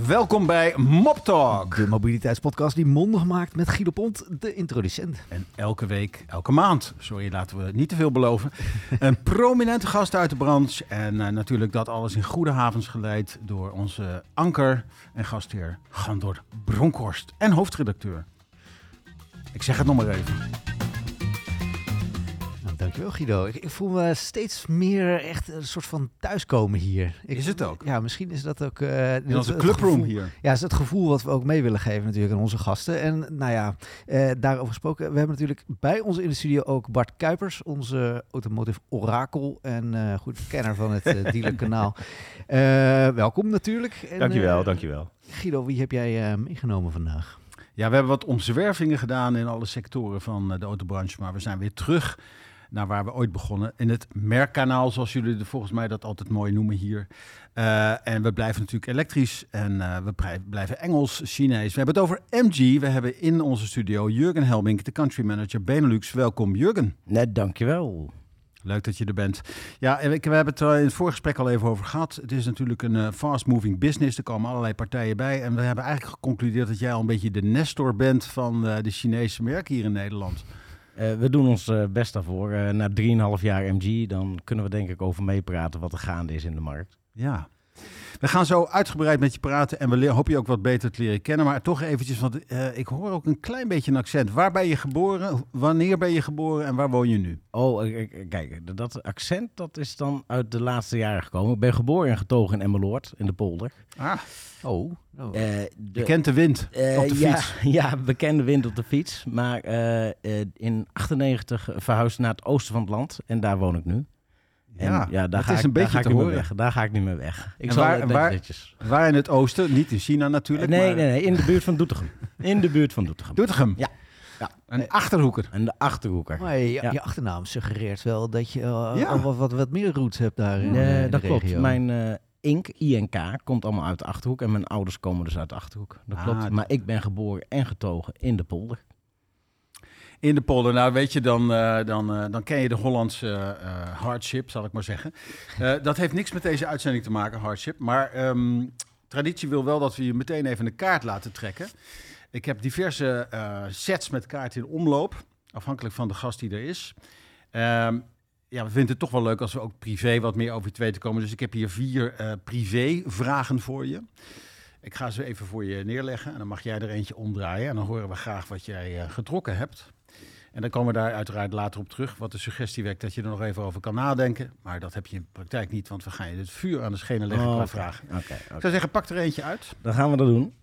Welkom bij Mop Talk. De mobiliteitspodcast die mondig maakt met Guido Pont, de introducent. En elke week, elke maand, sorry, laten we niet te veel beloven, een prominente gast uit de branche. En uh, natuurlijk dat alles in goede havens geleid door onze anker en gastheer Gandor Bronkhorst en hoofdredacteur. Ik zeg het nog maar even. Dankjewel Guido. Ik, ik, voel me steeds meer echt een soort van thuiskomen hier. Ik, is het ook? Ja, misschien is dat ook... Uh, In onze clubroom hier. Ja, is het gevoel wat we ook mee willen geven natuurlijk aan onze gasten. En nou ja, uh, daarover gesproken. We hebben natuurlijk bij ons in de studio ook Bart Kuipers, onze automotive orakel en uh, goed kenner van het dealerkanaal. welkom natuurlijk. En, dankjewel, dankjewel. Guido, wie heb jij meegenomen vandaag? Ja, we hebben wat omzwervingen gedaan in alle sectoren van de autobranche, maar we zijn weer terug naar waar we ooit begonnen. In het merkkanaal, zoals jullie er volgens mij dat altijd mooi noemen hier. Uh, en we blijven natuurlijk elektrisch en uh, we blijven Engels, Chinees. We hebben het over MG. We hebben in onze studio Jurgen Helmink, de country manager Benelux. Welkom Jurgen. Net, dankjewel. Leuk dat je er bent. Ja, we hebben het in het voorgesprek al even over gehad. Het is natuurlijk een uh, fast-moving business. Er komen allerlei partijen bij. En we hebben eigenlijk geconcludeerd dat jij al een beetje de nestor bent van de Chinese merken hier in Nederland. Uh, we doen ons uh, best daarvoor. Uh, na 3,5 jaar MG, dan kunnen we denk ik over meepraten wat er gaande is in de markt. Ja. We gaan zo uitgebreid met je praten en we hopen je ook wat beter te leren kennen. Maar toch eventjes, want ik hoor ook een klein beetje een accent. Waar ben je geboren? Wanneer ben je geboren en waar woon je nu? Oh, kijk, dat accent dat is dan uit de laatste jaren gekomen. Ik ben geboren en getogen in Emmeloord, in de polder. Ah. Oh. Uh, de, je kent de wind uh, op de fiets. Ja, ja, we kennen de wind op de fiets. Maar uh, in 98 verhuisd naar het oosten van het land. En daar woon ik nu. Ja, en, ja daar, het ga is ik, een beetje daar ga te ik horen. Weg. Daar ga ik niet meer weg. Ik en zal waar, waar, waar, in het oosten? Niet in China natuurlijk. Nee, maar... nee, nee, in de buurt van Doetinchem. In de buurt van Doetinchem. Doetinchem? Ja. ja. Een achterhoeker. En de achterhoeker. Maar je, ja. je achternaam suggereert wel dat je uh, ja. al wat, wat, wat meer roots hebt daar in, nee, in dat de klopt. Mijn uh, Ink, INK, komt allemaal uit de Achterhoek. En mijn ouders komen dus uit de Achterhoek. Dat Ah, klopt. Maar ik ben geboren en getogen in de polder. In de polder, nou weet je, dan, uh, dan, uh, dan ken je de Hollandse uh, hardship, zal ik maar zeggen. dat heeft niks met deze uitzending te maken, hardship. Maar um, traditie wil wel dat we je meteen even een kaart laten trekken. Ik heb diverse sets met kaarten in omloop, afhankelijk van de gast die er is. Um, ja, we vinden het toch wel leuk als we ook privé wat meer over je te komen. Dus ik heb hier vier uh, privé vragen voor je. Ik ga ze even voor je neerleggen en dan mag jij er eentje omdraaien. En dan horen we graag wat jij getrokken hebt. En dan komen we daar uiteraard later op terug. Wat de suggestie wekt dat je er nog even over kan nadenken. Maar dat heb je in de praktijk niet, want we gaan je het vuur aan de schenen leggen Oh, qua oké. vragen. Ik zou zeggen, pak er eentje uit. Dan gaan we dat doen.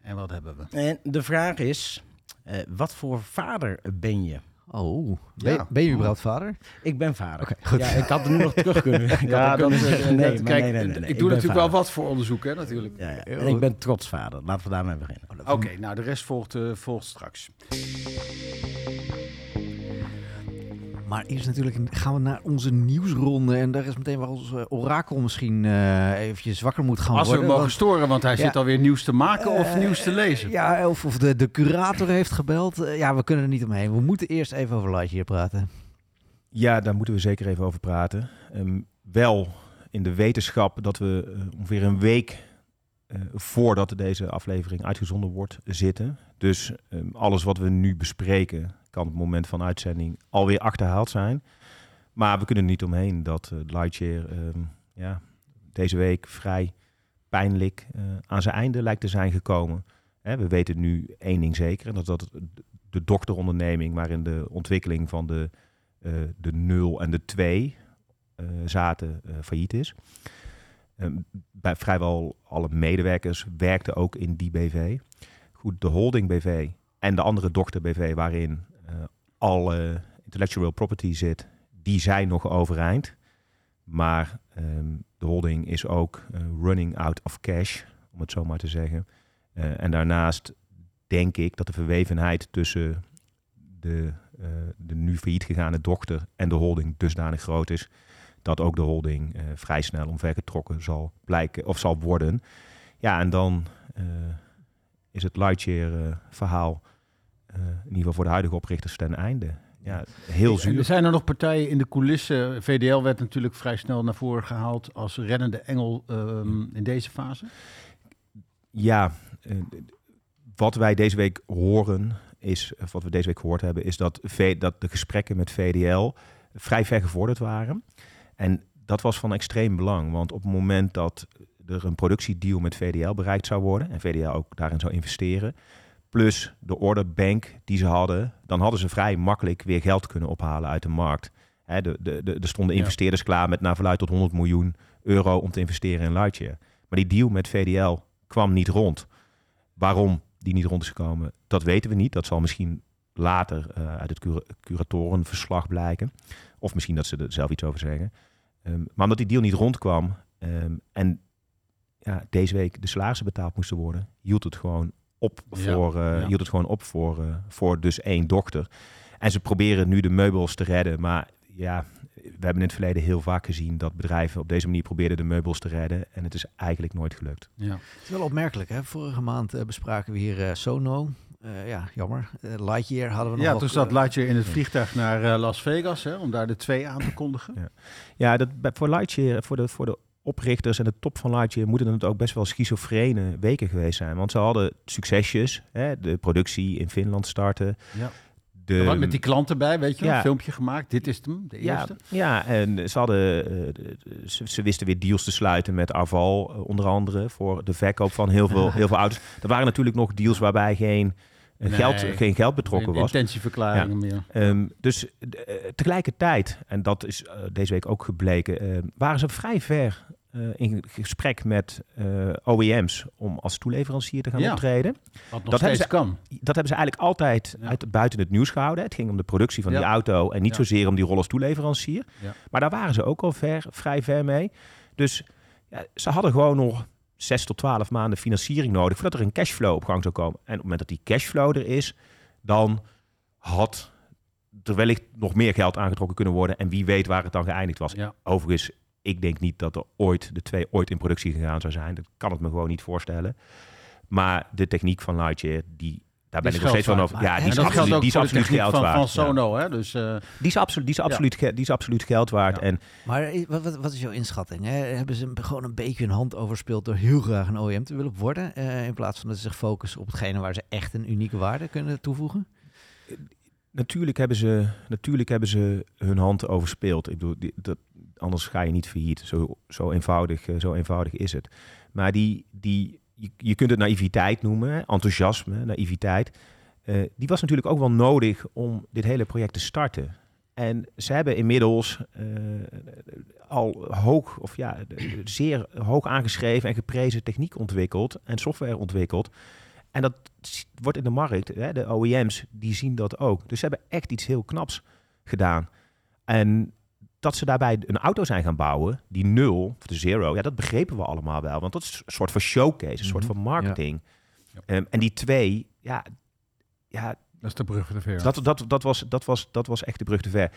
En wat hebben we? En de vraag is, uh, wat voor vader ben je? Oh, ben, Ja. ben je überhaupt vader? Ik ben vader. Oké, goed. Ja, ik had er nu nog terug kunnen. Ik Ja, dat, kunnen zeggen, nee, dat- maar kijk, nee, nee, nee, nee, ik doe natuurlijk wel wat voor onderzoek, hè, natuurlijk. Ja, ja. En ik ben trots vader. Laten we daarmee beginnen. Oké, nou de rest volgt, eh, volgt straks. Maar eerst natuurlijk gaan we naar onze nieuwsronde. En daar is meteen waar ons eh, orakel misschien eh eventjes wakker moet gaan Als we worden. hem mogen want- storen, want hij Ja. zit alweer nieuws te maken of Eh, nieuws te lezen. Ja, of, of de, de curator heeft gebeld. Ja, we kunnen er niet omheen. We moeten eerst even over Lightyear praten. Ja, daar moeten we zeker even over praten. Ehm, wel in de wetenschap dat we ongeveer een week eh, voordat deze aflevering uitgezonden wordt zitten. Dus ehm, alles wat we nu bespreken op het moment van uitzending alweer achterhaald zijn. Maar we kunnen niet omheen dat eh, Lightyear ehm, ja, deze week vrij pijnlijk eh, aan zijn einde lijkt te zijn gekomen. Hè, we weten nu één ding zeker, dat dat de dochteronderneming waarin de ontwikkeling van de eh, de 0 en de 2 eh, zaten failliet is. Ehm, bij vrijwel alle medewerkers werkten ook in die BV. Goed, de holding BV en de andere dochter BV waarin alle intellectual property zit, die zijn nog overeind. Maar ehm, de holding is ook eh, running out of cash, om het zo maar te zeggen. Eh, en daarnaast denk ik dat de verwevenheid tussen de, eh, de nu failliet gegaane dochter en de holding dusdanig groot is dat ook de holding vrij snel omvergetrokken zal blijken of zal worden. Ja, en dan is het Lightyear verhaal in ieder geval voor de huidige oprichters ten einde. Ja, heel En zuur. er zijn er nog partijen in de coulissen. VDL werd natuurlijk vrij snel naar voren gehaald als reddende engel ehm, in deze fase. Ja, eh, wat wij deze week horen is, of wat we deze week gehoord hebben, is dat, V- dat de gesprekken met VDL vrij ver gevorderd waren. En dat was van extreem belang, want op het moment dat er een productiedeal met VDL bereikt zou worden en VDL ook daarin zou investeren, plus de orderbank die ze hadden, dan hadden ze vrij makkelijk weer geld kunnen ophalen uit de markt. Hè, de, de, de, er stonden Ja. investeerders klaar met naar verluid tot 100 miljoen euro om te investeren in Lightyear. Maar die deal met VDL kwam niet rond. Waarom die niet rond is gekomen, dat weten we niet. Dat zal misschien later eh, uit het cura- curatorenverslag blijken. Of misschien dat ze er zelf iets over zeggen. Ehm, maar omdat die deal niet rondkwam ehm, en ja, deze week de salarissen betaald moesten worden, hield het gewoon op Ja, voor, eh, ja. hield het gewoon op voor, eh, voor dus één dokter. En ze proberen nu de meubels te redden, maar ja, we hebben in het verleden heel vaak gezien dat bedrijven op deze manier probeerden de meubels te redden en het is eigenlijk nooit gelukt. Ja. Het is wel opmerkelijk, hè? Vorige maand eh, bespraken we hier eh, Sono. Eh, ja, jammer. Lightyear hadden we nog Ja, toen zat eh, Lightyear in het vliegtuig naar eh, Las Vegas, hè, om daar de twee aan te kondigen. Ja. Ja, dat, bij- voor Lightyear, voor de, voor de oprichters en de top van Lightyear moeten het ook best wel schizofrene weken geweest zijn. Want ze hadden succesjes, hè, de productie in Finland starten. Ja. De, Wat met die klant erbij, weet je, ja. een filmpje gemaakt. Dit is hem, de ja, eerste. ja, en ze, hadden, eh, ze, ze wisten weer deals te sluiten met Arval, eh, onder andere, voor de verkoop van heel veel, heel veel auto's. Er waren natuurlijk nog deals waarbij geen, eh, Nee. geld, geen geld betrokken was. Intentieverklaringen meer. Ehm, dus tegelijkertijd, en dat is deze week ook gebleken, waren ze vrij ver eh, in gesprek met eh, OEM's om als toeleverancier te gaan Ja. optreden. Wat nog Dat steeds kan. Dat hebben ze eigenlijk altijd Ja. uit, buiten het nieuws gehouden. Het ging om de productie van Ja. die auto en niet zozeer om die rol als toeleverancier. Maar daar waren ze ook al ver, vrij ver mee. Dus ja, ze hadden gewoon nog zes tot twaalf maanden financiering nodig voordat er een cashflow op gang zou komen. En op het moment dat die cashflow er is, dan had er wellicht nog meer geld aangetrokken kunnen worden. En wie weet waar het dan geëindigd was. Ja. Overigens, ik denk niet dat er ooit de twee ooit in productie gegaan zou zijn. Dat kan het me gewoon niet voorstellen. Maar de techniek van Lightyear, die, daar ben ik nog steeds van over. Ja, die is absoluut, ook die is voor de absoluut techniek geld van, waard. van. Sono. Hè? Dus, eh, Die is absoluut, die is absoluut, ge- die is absoluut geld waard. Ja. En Maar eh, wat, wat, wat is jouw inschatting? Hè? Hebben ze hem gewoon een beetje hun hand overspeeld door heel graag een OEM te willen worden? eh, in plaats van dat ze zich focussen op hetgene waar ze echt een unieke waarde kunnen toevoegen? natuurlijk hebben, ze, natuurlijk hebben ze hun hand overspeeld. Ik bedoel, die, dat, anders ga je niet failliet. Zo, zo, eenvoudig, eh, zo eenvoudig is het. Maar die, die, je, je kunt het naïviteit noemen, enthousiasme, naïviteit. Eh, die was natuurlijk ook wel nodig om dit hele project te starten. En ze hebben inmiddels eh, al hoog, of ja, zeer hoog aangeschreven en geprezen techniek ontwikkeld en software ontwikkeld. En dat wordt in de markt, hè, de OEM's, die zien dat ook. Dus ze hebben echt iets heel knaps gedaan. En dat ze daarbij een auto zijn gaan bouwen, die nul, of de zero, ja, dat begrepen we allemaal wel. Want dat is een soort van showcase, een soort Mhm. van marketing. Ja. Ehm, en die twee, ja, ja dat is de brug te ver. dat, dat, dat, was, dat, was, dat was echt de brug te ver.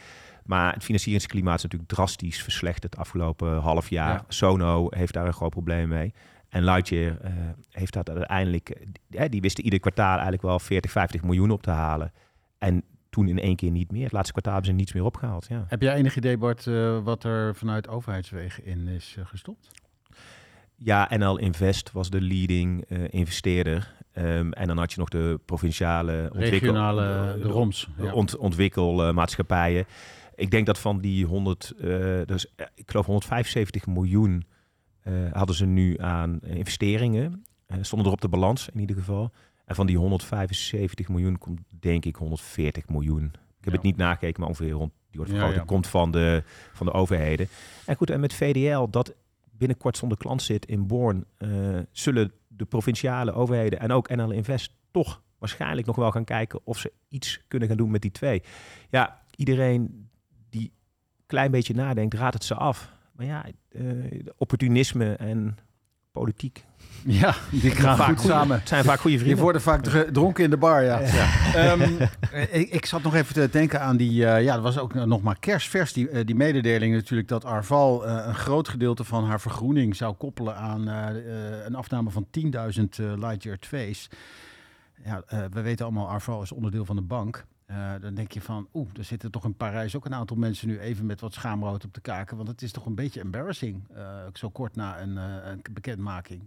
Maar het financieringsklimaat is natuurlijk drastisch verslechterd het afgelopen half jaar. Ja. Sono heeft daar een groot probleem mee. En Lightyear eh, heeft dat uiteindelijk... eh, die wisten ieder kwartaal eigenlijk wel 40, 50 miljoen op te halen. En toen in één keer niet meer. Het laatste kwartaal hebben ze niets meer opgehaald. Ja. Heb jij enig idee, Bart, eh, wat er vanuit overheidswegen in is eh, gestopt? Ja, NL Invest was de leading eh, investeerder. Ehm, en dan had je nog de provinciale Regionale, de ROMS. Ja. ont, ontwikkelmaatschappijen. Ik denk dat van die 100, eh, dus, ik geloof 175 miljoen hadden ze nu aan investeringen. Stonden er op de balans in ieder geval. En van die 175 miljoen komt denk ik 140 miljoen. Ik heb Ja. het niet nagekeken, maar ongeveer rond die wordt vergroot. ja. komt van de, van de overheden. En goed, en met VDL, dat binnenkort zonder klant zit in Born, eh, zullen de provinciale overheden en ook NL Invest toch waarschijnlijk nog wel gaan kijken of ze iets kunnen gaan doen met die twee. Ja, iedereen die een klein beetje nadenkt, raadt het ze af. Maar ja, eh, opportunisme en politiek Ja, die gaan vaak goed samen. het zijn vaak goede Die vrienden. worden vaak dr- dronken in de bar, ja. Ehm, ik, ik zat nog even te denken aan die... eh, ja, dat was ook nog maar kerstvers, die, eh, die mededeling natuurlijk... dat Arval eh, een groot gedeelte van haar vergroening zou koppelen aan eh, eh, een afname van 10.000 eh, Lightyear 2's. Ja, eh, we weten allemaal, Arval is onderdeel van de bank. Eh, dan denk je van, oeh, er zitten toch in Parijs ook een aantal mensen nu even met wat schaamrood op te kaken. Want het is toch een beetje embarrassing, eh, zo kort na een, eh, een bekendmaking.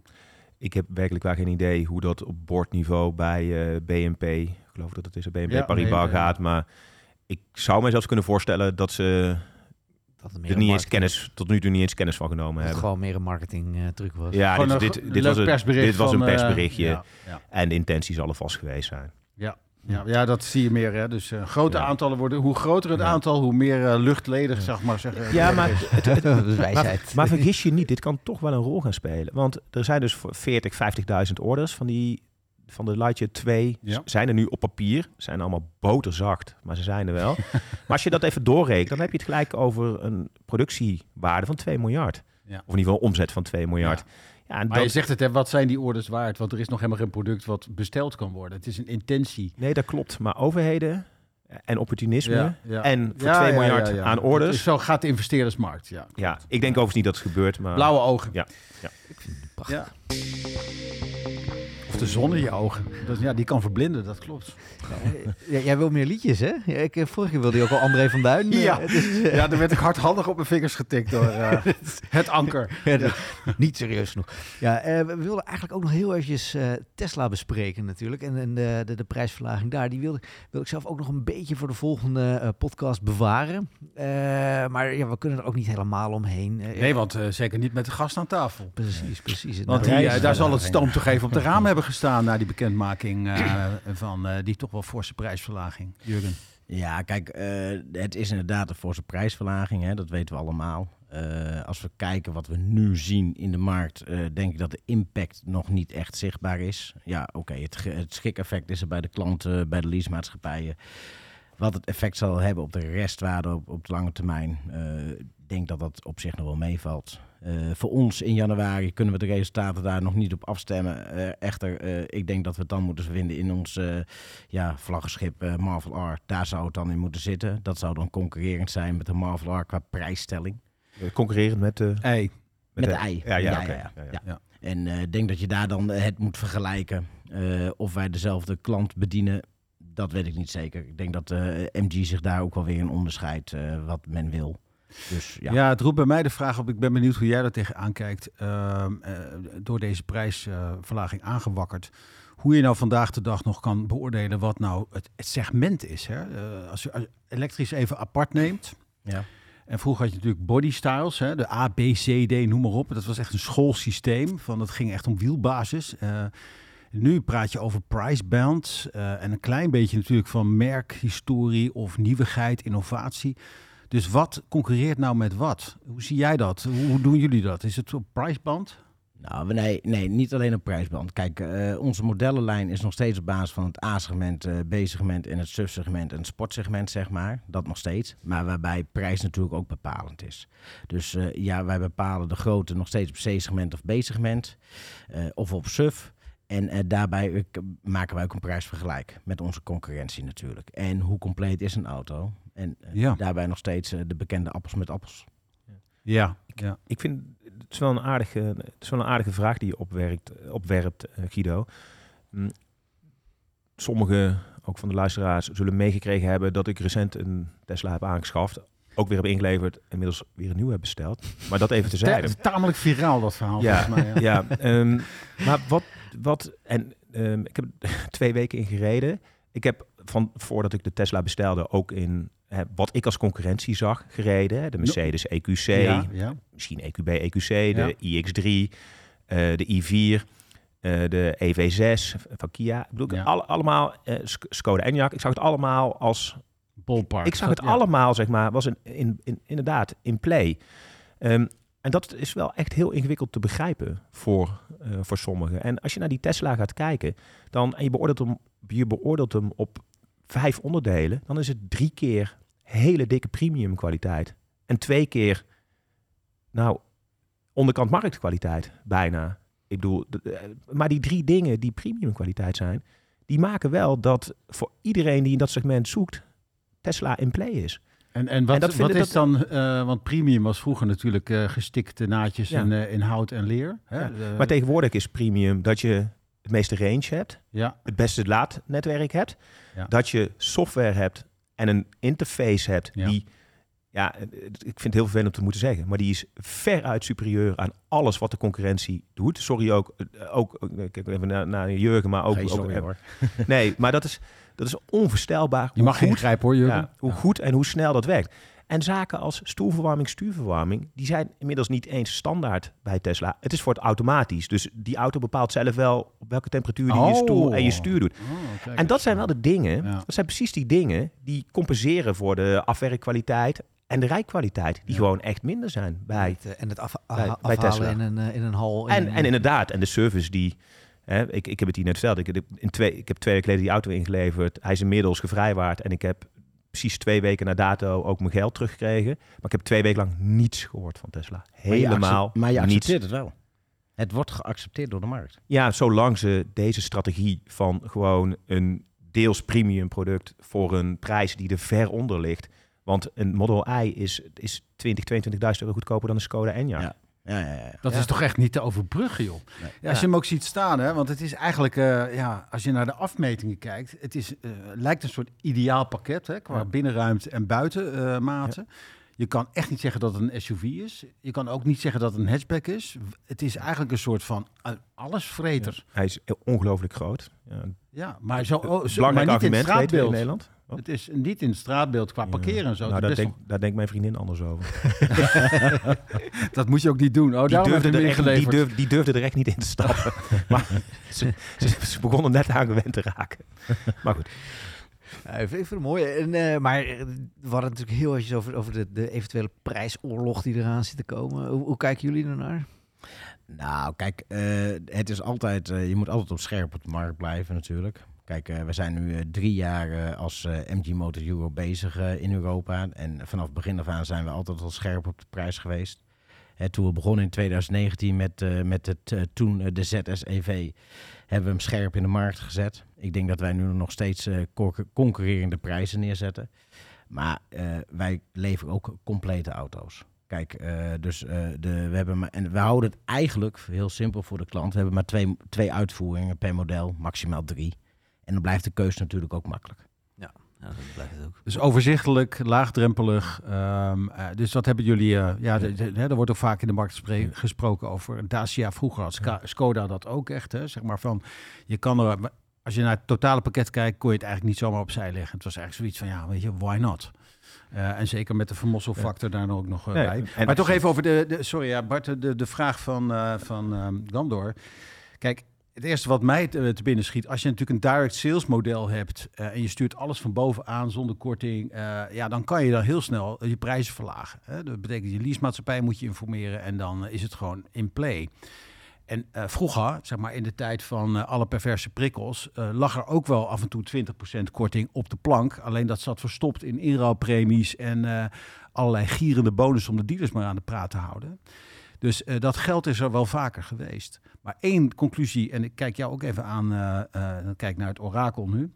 Ik heb werkelijk waar geen idee hoe dat op bordniveau bij eh, BNP, ik geloof dat het is, BNP Ja, Paribas BNP. gaat. Maar ik zou mij zelfs kunnen voorstellen dat ze Dat het meer er niet eens kennis, tot nu toe niet eens kennis van genomen dat het hebben. gewoon meer een marketing eh, truc was. Ja, dit, dit, was een, persbericht dit was een eh, persberichtje. ja, ja. En de intentie zal er vast geweest zijn. Ja, ja, dat zie je meer. Hè. Dus eh, grote Ja. aantallen worden, hoe groter het Ja. aantal, hoe meer eh, luchtledig, zeg maar zeggen. Ja, maar, is wijsheid. maar, maar vergis je niet, dit kan toch wel een rol gaan spelen. Want er zijn dus voor 40, 50.000 orders van, die, van de Lightyear 2. Ja. Z- Zijn er nu op papier. Zijn allemaal boterzacht, maar ze zijn er wel. maar als je dat even doorrekent, dan heb je het gelijk over een productiewaarde van 2 miljard. Ja. Of in ieder geval omzet van 2 miljard. Ja. en Maar dat, je zegt het, hè, wat zijn die orders waard? Want er is nog helemaal geen product wat besteld kan worden. Het is een intentie. Nee, dat klopt. Maar overheden en opportunisme Ja, ja. en voor Ja, 2 ja, miljard ja, ja. aan Het orders. Zo gaat de investeerdersmarkt, ja. Ja, ik denk overigens niet dat het gebeurt, maar... Blauwe ogen. Ja. Prachtig. Of de zon in je ogen. Dat, ja, die kan verblinden, dat klopt. Ja, jij wil meer liedjes, hè? Ja, ik, eh, vorige keer wilde je ook al André van Duin. eh, Ja. is, eh, Ja, daar werd ik hardhandig op mijn vingers getikt door het anker. Ja, dat- Niet serieus genoeg. Ja, we wilden eigenlijk ook nog heel eventjes Tesla bespreken natuurlijk. En, en de, de, de prijsverlaging daar, die wilde, wil ik zelf ook nog een beetje voor de volgende podcast bewaren. Maar ja, we kunnen er ook niet helemaal omheen. Nee, want zeker niet met de gast aan tafel. Precies, precies. Want Nou, die, ja, daar zal het stoom toch even op de raam hebben gestaan... na die bekendmaking eh, van eh, die toch wel forse prijsverlaging. Jurgen. Ja, kijk, eh, het is inderdaad een forse prijsverlaging, hè, dat weten we allemaal. Eh, als we kijken wat we nu zien in de markt, eh, denk ik dat de impact nog niet echt zichtbaar is. Ja, oké, het, het schikeffect is er bij de klanten, bij de leasemaatschappijen. Wat het effect zal hebben op de restwaarde op, op de lange termijn, eh, ik denk dat dat op zich nog wel meevalt. Eh, voor ons in januari kunnen we de resultaten daar nog niet op afstemmen. Eh, echter, eh, ik denk dat we het dan moeten vinden in ons eh, ja, vlaggenschip eh, Marvel R. Daar zou het dan in moeten zitten. Dat zou dan concurrerend zijn met de Marvel R qua prijsstelling. Concurrerend met de... Ei. Met de ei. Ja, ja, Ja, ja, ja. Ja, ja. Ja. Ja. En eh, ik denk dat je daar dan het moet vergelijken. Eh, of wij dezelfde klant bedienen, dat weet ik niet zeker. Ik denk dat eh, MG zich daar ook wel weer in onderscheidt eh, wat men wil. Dus ja. Ja. het roept bij mij de vraag op. Ik ben benieuwd hoe jij daar tegenaan kijkt. Ehm, eh, door deze prijsverlaging aangewakkerd. Hoe je nou vandaag de dag nog kan beoordelen wat nou het, het segment is. Hè? Eh, als je als elektrisch even apart neemt. Ja. En vroeger had je natuurlijk body styles, hè? de A, B, C, D, noem maar op. Dat was echt een schoolsysteem. Van, dat ging echt om wielbasis. Eh, nu praat je over price bands eh, en een klein beetje natuurlijk van merkhistorie of nieuwigheid, innovatie. Dus wat concurreert nou met wat? Hoe zie jij dat? Hoe, doen jullie dat? Is het op prijsband? Nou, nee, nee, niet alleen op prijsband. Kijk, eh, onze modellenlijn is nog steeds op basis van het A-segment, eh, B-segment en het sub-segment en het sportsegment, zeg maar. Dat nog steeds. Maar waarbij prijs natuurlijk ook bepalend is. Dus eh, ja, wij bepalen de grootte nog steeds op C-segment of B-segment of op SUV. En daarbij maken wij ook een prijsvergelijk met onze concurrentie natuurlijk. En hoe compleet is een auto? En eh, Ja. daarbij nog steeds eh, de bekende appels met appels. Ja. ja. Ik vind het is wel een aardige, het is wel een aardige vraag die je opwerkt, opwerpt, eh, Guido. Hm, Sommigen, ook van de luisteraars, zullen meegekregen hebben dat ik recent een Tesla heb aangeschaft. Ook weer heb ingeleverd, inmiddels weer een nieuw heb besteld. Maar dat even terzijde. Het is tamelijk viraal dat verhaal Ja, volgens mij. Ja. Ja, ehm, maar wat, wat en ehm, ik heb twee weken in gereden. Ik heb van voordat ik de Tesla bestelde ook in wat ik als concurrentie zag gereden. hè. De Mercedes EQC, Ja, ja. misschien E EQB EQC, de iX3, eh, de i4, eh, de EV6 van Kia. Ik bedoel, Ja. alle- allemaal eh, Sk- Skoda Enyaq. Ik zag het allemaal als Ballpark. ik zag het allemaal, zeg maar, was in, in, in, inderdaad in play. Ehm, en dat is wel echt heel ingewikkeld te begrijpen voor, voor sommigen. En als je naar die Tesla gaat kijken, dan, en je beoordeelt, hem, je beoordeelt hem op vijf onderdelen, dan is het drie keer hele dikke premium kwaliteit. En twee keer, nou, onderkant marktkwaliteit, bijna. Ik bedoel, eh, maar die drie dingen die premium kwaliteit zijn, die maken wel dat voor iedereen die in dat segment zoekt, Tesla in play is. En, en wat, En dat wat is dan, eh, want premium was vroeger natuurlijk eh, gestikte naadjes Ja. in, in hout en leer. Hè? Ja. Maar tegenwoordig is premium dat je het meeste range hebt, ja, het beste laadnetwerk hebt, dat je software hebt en een interface hebt Ja. die ja, ik vind het heel vervelend om te moeten zeggen, maar die is veruit superieur aan alles wat de concurrentie doet. Sorry ook, eh, ook eh, kijk even naar, naar Jurgen, maar ook, hoor. nee, maar dat is, dat is onvoorstelbaar. Je mag goed, grijpen hoor, Jurgen. ja, hoe goed en hoe snel dat werkt. En zaken als stoelverwarming, stuurverwarming, die zijn inmiddels niet eens standaard bij Tesla. Het is voor het automatisch. Dus die auto bepaalt zelf wel op welke temperatuur die je Oh. stoel en je stuur doet. Oh, En dat zijn wel de dingen, Ja. dat zijn precies die dingen die compenseren voor de afwerkkwaliteit en de rijkwaliteit, die Ja. gewoon echt minder zijn bij. Het, eh, en het af, bij- af- bij afhalen Tesla. in een, eh, in een hal. En, in- en inderdaad, en de service die. Hè, ik, ik heb het hier net verteld. Ik, heb in twee, ik heb twee weken geleden die auto ingeleverd. Hij is inmiddels gevrijwaard. En ik heb precies twee weken na dato ook mijn geld teruggekregen. Maar ik heb twee weken lang niets gehoord van Tesla. Helemaal Maar je niets. accepteert het wel. Het wordt geaccepteerd door de markt. Ja, zolang ze deze strategie van gewoon een deels premium product voor een prijs die er ver onder ligt. Want een Model I is, is 20, 22.000 euro goedkoper dan een Skoda Enyaq. Ja. Ja, ja, ja. Dat Ja. is toch echt niet te overbruggen, joh. Nee. Ja, als je hem ook ziet staan, hè, want het is eigenlijk, eh, ja, als je naar de afmetingen kijkt, het is, eh, lijkt een soort ideaal pakket hè, qua Ja. binnenruimte en buitenmaten. Je kan echt niet zeggen dat het een SUV is. Je kan ook niet zeggen dat het een hatchback is. Het is eigenlijk een soort van eh, allesvreter. Hij is ongelooflijk groot. Ja, maar, zo, oh, zo, maar belangrijk niet in het we in straatbeeld. Nederland. Oh. Het is niet in het straatbeeld qua parkeren en zo. Nou, daar, denk, daar denkt mijn vriendin anders over. dat moet je ook niet doen. Oh, die, durfde er echt, die, die durfde er echt niet in te stappen. maar ze, ze, ze begonnen net aan gewend te raken. Maar goed. Ja, ik vind het mooi. En, eh, maar we hadden natuurlijk heel eventjes over, over de, de eventuele prijsoorlog die eraan zit te komen. Hoe, hoe kijken jullie ernaar? Nou, kijk, eh, het is altijd, eh, je moet altijd op scherp op de markt blijven natuurlijk. Kijk, eh, we zijn nu drie jaar als MG Motors Euro bezig in Europa. En vanaf begin af aan zijn we altijd al scherp op de prijs geweest. Hè, toen we begonnen in 2019 met, met het, toen de ZS-EV, hebben we hem scherp in de markt gezet. Ik denk dat wij nu nog steeds concur- concurrerende prijzen neerzetten. Maar wij leveren ook complete auto's. Kijk, eh, dus eh, de, we hebben maar, en we houden het eigenlijk heel simpel voor de klant. We hebben maar twee, twee uitvoeringen per model, maximaal drie. En dan blijft de keuze natuurlijk ook makkelijk. Ja, dat blijft het ook. Dus overzichtelijk, laagdrempelig. ehm, eh, dus dat hebben jullie. eh, ja, er wordt ook vaak in de markt gesproken over Dacia. Vroeger had Ska- Skoda dat ook echt. Hè, zeg maar van, je kan er, als je naar het totale pakket kijkt, kon je het eigenlijk niet zomaar opzij leggen. Het was eigenlijk zoiets van, ja, weet je, why not? Eh, en zeker met de vermosselfactor daar dan ook nog eh, Nee, bij. en- maar toch even over de, de sorry ja, Bart, de, de vraag van, eh van Gandor. Kijk, het eerste wat mij te, te binnen schiet, als je natuurlijk een direct sales model hebt en je stuurt alles van bovenaan zonder korting, ja, dan kan je dan heel snel je prijzen verlagen. Hè? Dat betekent je leasemaatschappij moet je informeren en dan is het gewoon in play. En eh, vroeger, zeg maar in de tijd van eh, alle perverse prikkels, eh, lag er ook wel af en toe 20% korting op de plank. Alleen dat zat verstopt in inruilpremies en allerlei gierende bonus om de dealers maar aan de praat te houden. Dus dat geld is er wel vaker geweest. Maar één conclusie, en ik kijk jou ook even aan, dan kijk naar het orakel nu.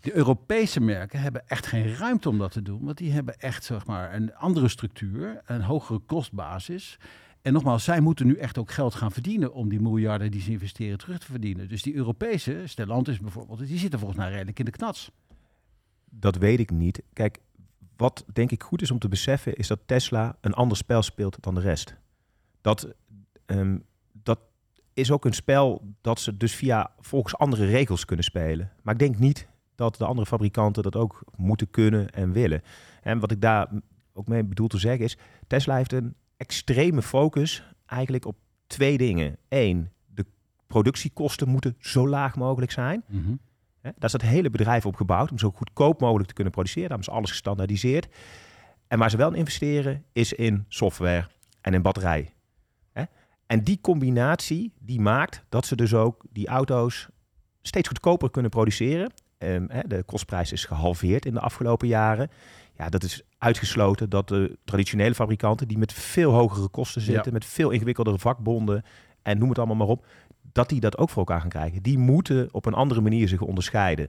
De Europese merken hebben echt geen ruimte om dat te doen, want die hebben echt zeg maar, een andere structuur, een hogere kostbasis. En nogmaals, zij moeten nu echt ook geld gaan verdienen om die miljarden die ze investeren terug te verdienen. Dus die Europese, Stellantis bijvoorbeeld, die zitten volgens mij redelijk in de knats. Dat weet ik niet. Kijk, wat denk ik goed is om te beseffen, is dat Tesla een ander spel speelt dan de rest. Dat, ehm, dat is ook een spel dat ze dus via volgens andere regels kunnen spelen. Maar ik denk niet dat de andere fabrikanten dat ook moeten kunnen en willen. En wat ik daar ook mee bedoel te zeggen is, Tesla heeft een extreme focus eigenlijk op twee dingen. Eén, de productiekosten moeten zo laag mogelijk zijn. Hè, Daar is dat hele bedrijf op gebouwd om zo goedkoop mogelijk te kunnen produceren. Daarom is alles gestandaardiseerd. En waar ze wel in investeren is in software en in batterij. En die combinatie die maakt dat ze dus ook die auto's steeds goedkoper kunnen produceren. Ehm, de kostprijs is gehalveerd in de afgelopen jaren. Ja, dat is uitgesloten dat de traditionele fabrikanten die met veel hogere kosten zitten, Ja. met veel ingewikkeldere vakbonden en noem het allemaal maar op, dat die dat ook voor elkaar gaan krijgen. Die moeten op een andere manier zich onderscheiden.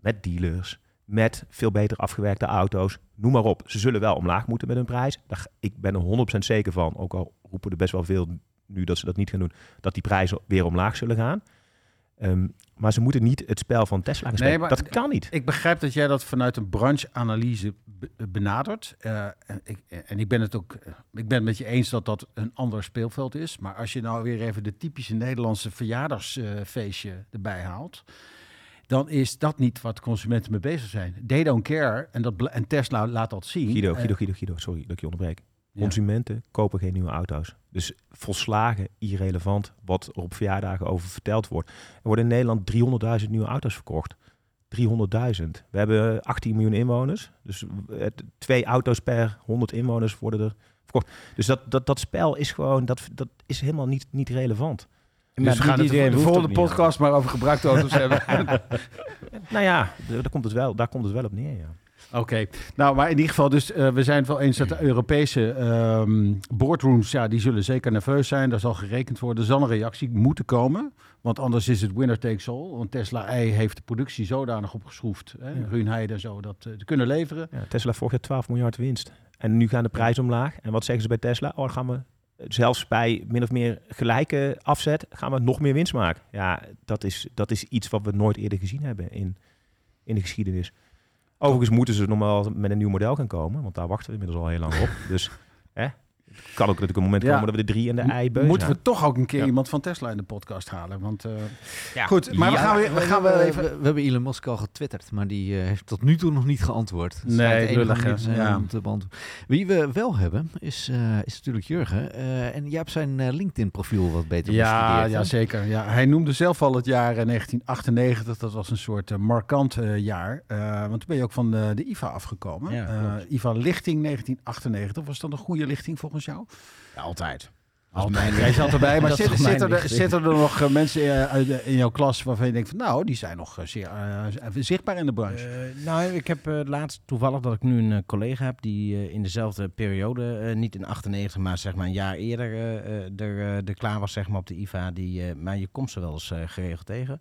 Met dealers, met veel beter afgewerkte auto's, noem maar op. Ze zullen wel omlaag moeten met hun prijs. Daar, ik ben er 100% zeker van, ook al roepen er best wel veel nu dat ze dat niet gaan doen, dat die prijzen weer omlaag zullen gaan. Ehm, maar ze moeten niet het spel van Tesla gaan spelen. maar dat kan niet. Ik begrijp dat jij dat vanuit een brancheanalyse be- benadert. Eh, en, ik, en ik ben het ook eh, ik ben het met je eens dat dat een ander speelveld is. Maar als je nou weer even de typische Nederlandse verjaardagsfeestje erbij haalt. Dan is dat niet wat consumenten mee bezig zijn. They don't care. En, dat, en Tesla laat dat zien. Guido, Eh, Guido, Guido, Guido, sorry dat ik je onderbreek. Ja. Consumenten kopen geen nieuwe auto's. Dus volslagen irrelevant wat er op verjaardagen over verteld wordt. Er worden in Nederland 300.000 nieuwe auto's verkocht. 300.000. We hebben 18 miljoen inwoners. Dus het, twee auto's per 100 inwoners worden er verkocht. Dus dat, dat, dat spel is gewoon, dat, dat is helemaal niet, niet relevant. Dus we gaan niet het de volgende podcast maar over gebruikte auto's hebben. Nou ja, daar komt het wel, daar komt het wel op neer, ja. Oké, nou, maar in ieder geval, dus eh, we zijn het wel eens dat de Europese ehm, boardrooms, ja, die zullen zeker nerveus zijn. Daar zal gerekend worden. Er zal een reactie moeten komen, want anders is het winner takes all. Want Tesla I heeft de productie zodanig opgeschroefd, hè, Ja. En zo, dat eh, te kunnen leveren. Ja, Tesla vorig jaar 12 miljard winst. En nu gaan de prijzen omlaag. En wat zeggen ze bij Tesla? Oh, gaan we eh, zelfs bij min of meer gelijke afzet gaan we nog meer winst maken. Ja, dat is, dat is iets wat we nooit eerder gezien hebben in, in de geschiedenis. Overigens moeten ze normaal met een nieuw model gaan komen, want daar wachten we inmiddels al heel lang op. Dus hè, kan ook natuurlijk een moment Ja. komen dat we de drie en de ei Moeten we toch ook een keer Ja. iemand van Tesla in de podcast halen. Want, eh, Ja. Goed, maar we gaan weer, we gaan wel even... we, we hebben Elon Musk al getwitterd, maar die eh, heeft tot nu toe nog niet geantwoord. Het Nee, lullig, Ja. om te beantwoorden. Wie we wel hebben, is, eh, is natuurlijk Jurgen. Eh, en jij hebt zijn eh, LinkedIn-profiel wat beter Ja, bestudeerd. ja, zeker. Ja, hij noemde zelf al het jaar eh, 1998. Dat was een soort eh, markant jaar. Eh, want toen ben je ook van de, de IVA afgekomen. Ja, Eh, klopt. IVA lichting 1998. Was dat een goede lichting volgens jou? Ja, altijd. Altijd. Jij zat erbij. Maar is zitten, er, zitten er nog eh, mensen eh, de- in jouw klas waarvan je denkt van nou, die zijn nog eh, zeer eh, zichtbaar in de branche? Eh, nou, ik heb eh, laatst toevallig dat ik nu een eh, collega heb die eh, in dezelfde periode, eh, niet in 98, maar zeg maar een jaar eerder eh, eh, er, eh, er klaar was zeg maar, op de IVA. Die, eh, maar je komt ze wel eens eh, geregeld tegen.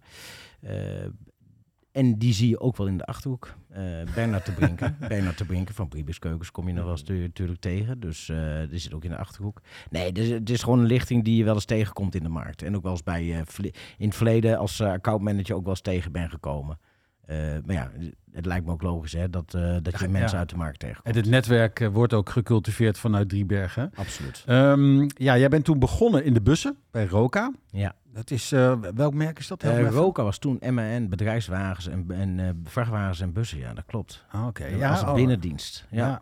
En die zie je ook wel in de Achterhoek. Eh Bernard te Brinken. Bernard te Brinken van Bribus Keukens kom je nog wel eens tu- natuurlijk tegen. Dus eh die zit ook in de Achterhoek. Nee, het is gewoon een lichting die je wel eens tegenkomt in de markt. En ook wel eens bij, vle- in het verleden als accountmanager ook wel eens tegen ben gekomen. Maar ja, het lijkt me ook logisch hè, dat, dat je Ja, mensen ja. uit de markt En tegenkomt. het netwerk wordt ook gecultiveerd vanuit Driebergen. Absoluut. Ehm, ja, jij bent toen begonnen in de bussen bij Roka. Ja. Dat is, eh, welk merk is dat? Even. Roka was toen MAN, bedrijfswagens en, en eh, vrachtwagens en bussen. Ja, dat klopt. Ah, Oké, Ja, ja, als oh. binnendienst. Ja. Ja.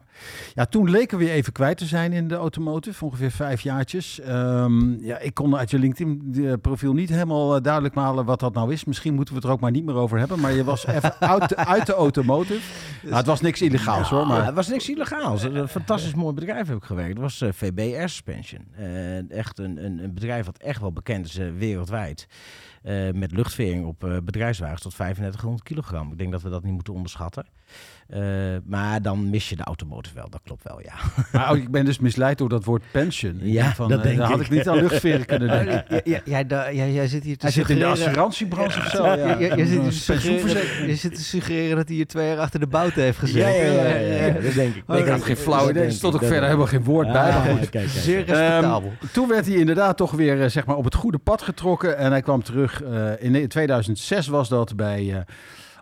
ja, toen leken we je even kwijt te zijn in de automotive, ongeveer vijf jaartjes. Ehm, ja, ik kon uit je LinkedIn-profiel niet helemaal duidelijk malen wat dat nou is. Misschien moeten we het er ook maar niet meer over hebben. Maar je was even uit de, uit de automotive. Nou, het was niks illegaals hoor, Ja, maar... het was niks illegaals. Een fantastisch mooi bedrijf heb ik gewerkt. Het was VB Air Suspension. Eh, echt een, een, een bedrijf wat echt wel bekend is eh, Eh, met luchtvering op eh, bedrijfswagens tot 3500 kilogram. Ik denk dat we dat niet moeten onderschatten. Eh, maar dan mis je de automotive wel. Dat klopt wel, ja. Maar oh, ik ben dus misleid door dat woord pension. Ik Ja, van, dat eh, denk daar had ik. ik niet aan luchtveren kunnen denken. Ja, ja, jij, da- jij, jij zit hier te Hij zit in de assurantiebranche of zo. Ja, Ja, jij- zit te suggereren- je zit te suggereren dat hij hier twee jaar achter de bouten heeft gezeten. dat denk ik. Ik had geen flauw idee. Er stond ook verder helemaal geen woord bij. Maar goed. kijk, kijk. Zeer respectabel. Ehm, toen werd hij inderdaad toch weer eh, zeg maar, op het goede pad getrokken. En hij kwam terug. eh, in 2006 was dat bij.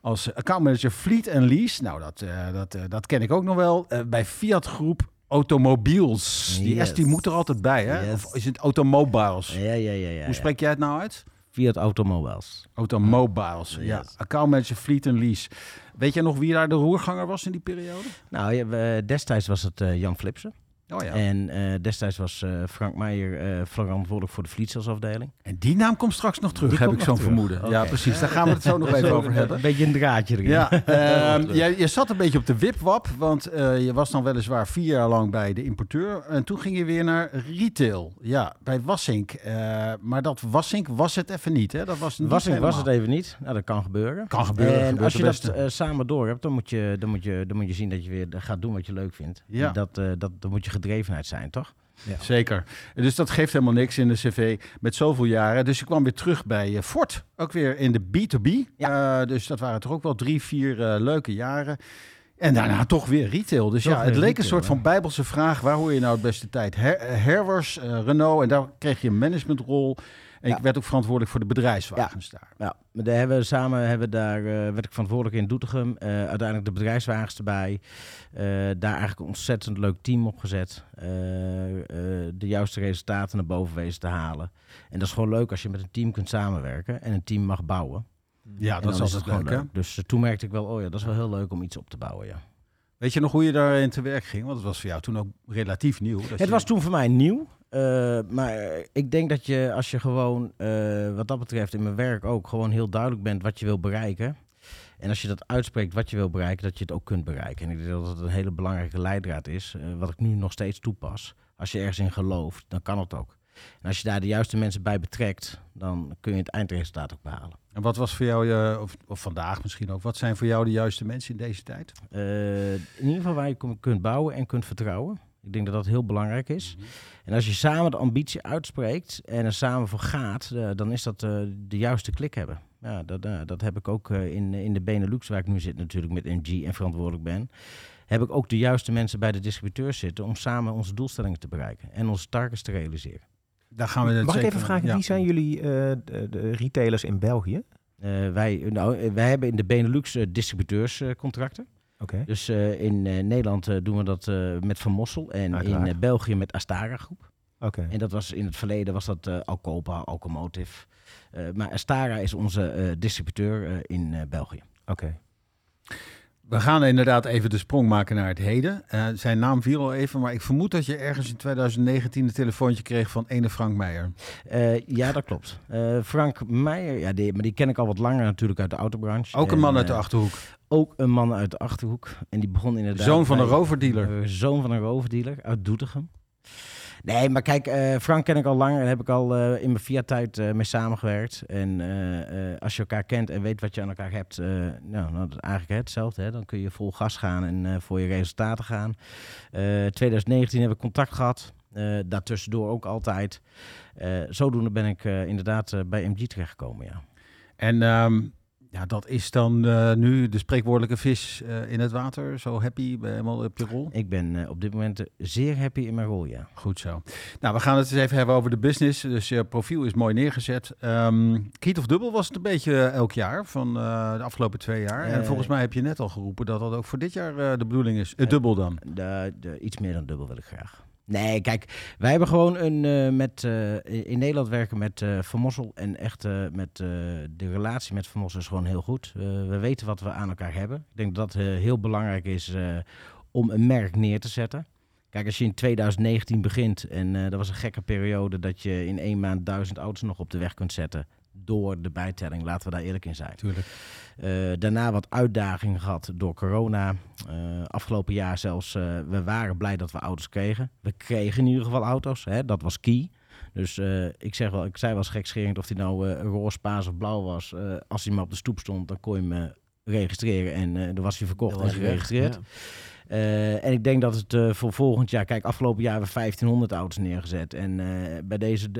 Als accountmanager Fleet and Lease. Nou, dat, eh, dat, eh, dat ken ik ook nog wel. Eh, bij Fiat Groep Automobiels. Die Yes. S die moet er altijd bij, hè? Yes. Of is het Automobiles? Ja, ja, ja. ja Hoe spreek jij het nou uit? Fiat Automobiles. Automobiles. Ja, accountmanager Fleet and Lease. Weet jij nog wie daar de roerganger was in die periode? Nou, destijds was het Jan Flipsen. Oh ja. En eh, destijds was eh, Frank Meijer eh, verantwoordelijk voor de vlietsalsafdeling. En die naam komt straks nog terug, Die heb ik zo'n vermoeden. Ja, precies. Daar gaan we het zo nog even over hebben. Een beetje een draadje erin. Ja, ehm, jij, je zat een beetje op de wipwap, want eh, je was dan weliswaar vier jaar lang bij de importeur. En toen ging je weer naar retail, ja, bij Wassink. Eh, maar dat Wassink was het even niet, hè? Dat was niet Was, het, was het even niet. Nou, dat kan gebeuren. Kan gebeuren, En als je dat samen door hebt, dan moet, je, dan, moet je, dan moet je zien dat je weer gaat doen wat je leuk vindt. Ja. Dat, eh, dat, dan moet je gedrevenheid zijn, toch? Zeker. Dus dat geeft helemaal niks in de cv met zoveel jaren. Dus je kwam weer terug bij eh, Ford, ook weer in de B2B. Eh, dus dat waren toch ook wel drie, vier eh, leuke jaren. En daarna toch weer retail. Dus Toch ja, het leek een soort van bijbelse vraag. Waar hoor je nou het beste tijd? Her, Herwers, Renault. En daar kreeg je een managementrol. En Ja. ik werd ook verantwoordelijk voor de bedrijfswagens daar. Ja, maar daar hebben we samen hebben we daar, eh, werd ik verantwoordelijk in Doetinchem. Eh, uiteindelijk de bedrijfswagens erbij. Eh, daar eigenlijk een ontzettend leuk team op gezet. Eh, eh, de juiste resultaten naar boven wezen te halen. En dat is gewoon leuk als je met een team kunt samenwerken en een team mag bouwen. Ja, En dat is altijd het gewoon leuk, hè? Dus toen merkte ik wel, oh ja, dat is wel heel leuk om iets op te bouwen, ja. Weet je nog hoe je daarin te werk ging? Want het was voor jou toen ook relatief nieuw. dat Het je- was toen voor mij nieuw. Eh, maar ik denk dat je, als je gewoon, eh, wat dat betreft in mijn werk ook, gewoon heel duidelijk bent wat je wil bereiken. En als je dat uitspreekt wat je wil bereiken, dat je het ook kunt bereiken. En ik denk dat het een hele belangrijke leidraad is, eh, wat ik nu nog steeds toepas. Als je ergens in gelooft, dan kan het ook. En als je daar de juiste mensen bij betrekt, dan kun je het eindresultaat ook behalen. En wat was voor jou, je, of, of vandaag misschien ook, wat zijn voor jou de juiste mensen in deze tijd? In ieder geval waar je kun- kunt bouwen en kunt vertrouwen. Ik denk dat dat heel belangrijk is. En als je samen de ambitie uitspreekt en er samen voor gaat, eh, dan is dat eh, de juiste klik hebben. Ja, dat, eh, dat heb ik ook eh, in, in de Benelux, waar ik nu zit natuurlijk met MG en verantwoordelijk ben. Heb ik ook de juiste mensen bij de distributeurs zitten om samen onze doelstellingen te bereiken en onze targets te realiseren. Daar gaan we het Mag ik zeker- even vragen, ja. wie zijn jullie eh, de, de retailers in België? Eh, wij, nou, wij hebben in de Benelux distributeurscontracten. Dus eh, in eh, Nederland eh, doen we dat met Van Mossel en Uiteraard. in België met Astara Groep. Oké. En dat was in het verleden was dat eh Alcopa, Alcomotive. Maar Astara is onze distributeur in België. Oké. We gaan inderdaad even de sprong maken naar het heden. Eh, zijn naam viel al even, maar ik vermoed dat je ergens in 2019 een telefoontje kreeg van ene Frank Meijer. Eh, ja, dat klopt. Eh, Frank Meijer, ja, die, maar die ken ik al wat langer natuurlijk uit de autobranche. Ook een En, man uit de Achterhoek. Ook een man uit de Achterhoek. En die begon inderdaad... Zoon van een bij- roverdealer. Eh, zoon van een roverdealer uit Doetinchem. Nee, maar kijk, eh, Frank ken ik al langer. Daar heb ik al eh, in mijn Fiat-tijd eh, mee samengewerkt. En als je elkaar kent en weet wat je aan elkaar hebt, nou, dat is eigenlijk hetzelfde. Hè? Dan kun je vol gas gaan en voor je resultaten gaan. Eh 2019 heb ik contact gehad. Eh daartussendoor ook altijd. Zodoende ben ik inderdaad bij MG terechtgekomen, ja. En ehm, ja, dat is dan eh, nu de spreekwoordelijke vis eh, in het water. Zo happy, je helemaal op je rol. Ik ben eh, op dit moment eh, zeer happy in mijn rol, ja. Goed zo. Nou, we gaan het eens even hebben over de business. Dus je profiel is mooi neergezet. Ehm Kiet of dubbel was het een beetje elk jaar van eh, de afgelopen twee jaar. en Eh, volgens mij heb je net al geroepen dat dat ook voor dit jaar eh, de bedoeling is. Het dubbel dan. De, de, iets meer dan dubbel wil ik graag. Nee, kijk, wij hebben gewoon een eh, met eh, in Nederland werken met eh Van Mossel en echt met de relatie met Van Mossel is gewoon heel goed. We weten wat we aan elkaar hebben. Ik denk dat dat heel belangrijk is om een merk neer te zetten. Kijk, als je in 2019 begint en dat was een gekke periode dat je in één maand duizend auto's nog op de weg kunt zetten door de bijtelling. Laten we daar eerlijk in zijn. Tuurlijk. Eh, daarna wat uitdagingen gehad door corona. Eh, afgelopen jaar zelfs, eh, we waren blij dat we auto's kregen. We kregen in ieder geval auto's, hè, dat was key. Dus ik, zeg wel, ik zei wel eens gekscherend of die nou eh, roze, paars of blauw was. Als hij maar op de stoep stond, dan kon je hem eh, registreren en dan was hij verkocht en was weg, geregistreerd. ja. En ik denk dat het voor volgend jaar... Kijk, afgelopen jaar hebben we 1500 auto's neergezet. En bij deze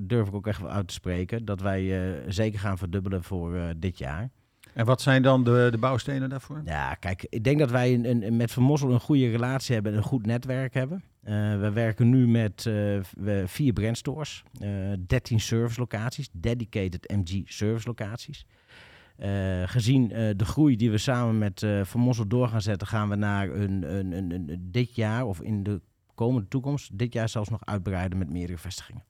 durf ik ook echt wel uit te spreken... dat wij zeker gaan verdubbelen voor dit jaar. En wat zijn dan de, de bouwstenen daarvoor? Ja, kijk, ik denk dat wij een, met Van Mossel een goede relatie hebben en een goed netwerk hebben. Eh, we werken nu met we- vier brandstores, eh 13 service locaties, dedicated MG service locaties. Gezien de groei die we samen met Van Mossel door gaan zetten, gaan we naar een, een, een- dit jaar of in de komende toekomst, dit jaar zelfs nog uitbreiden met meerdere vestigingen.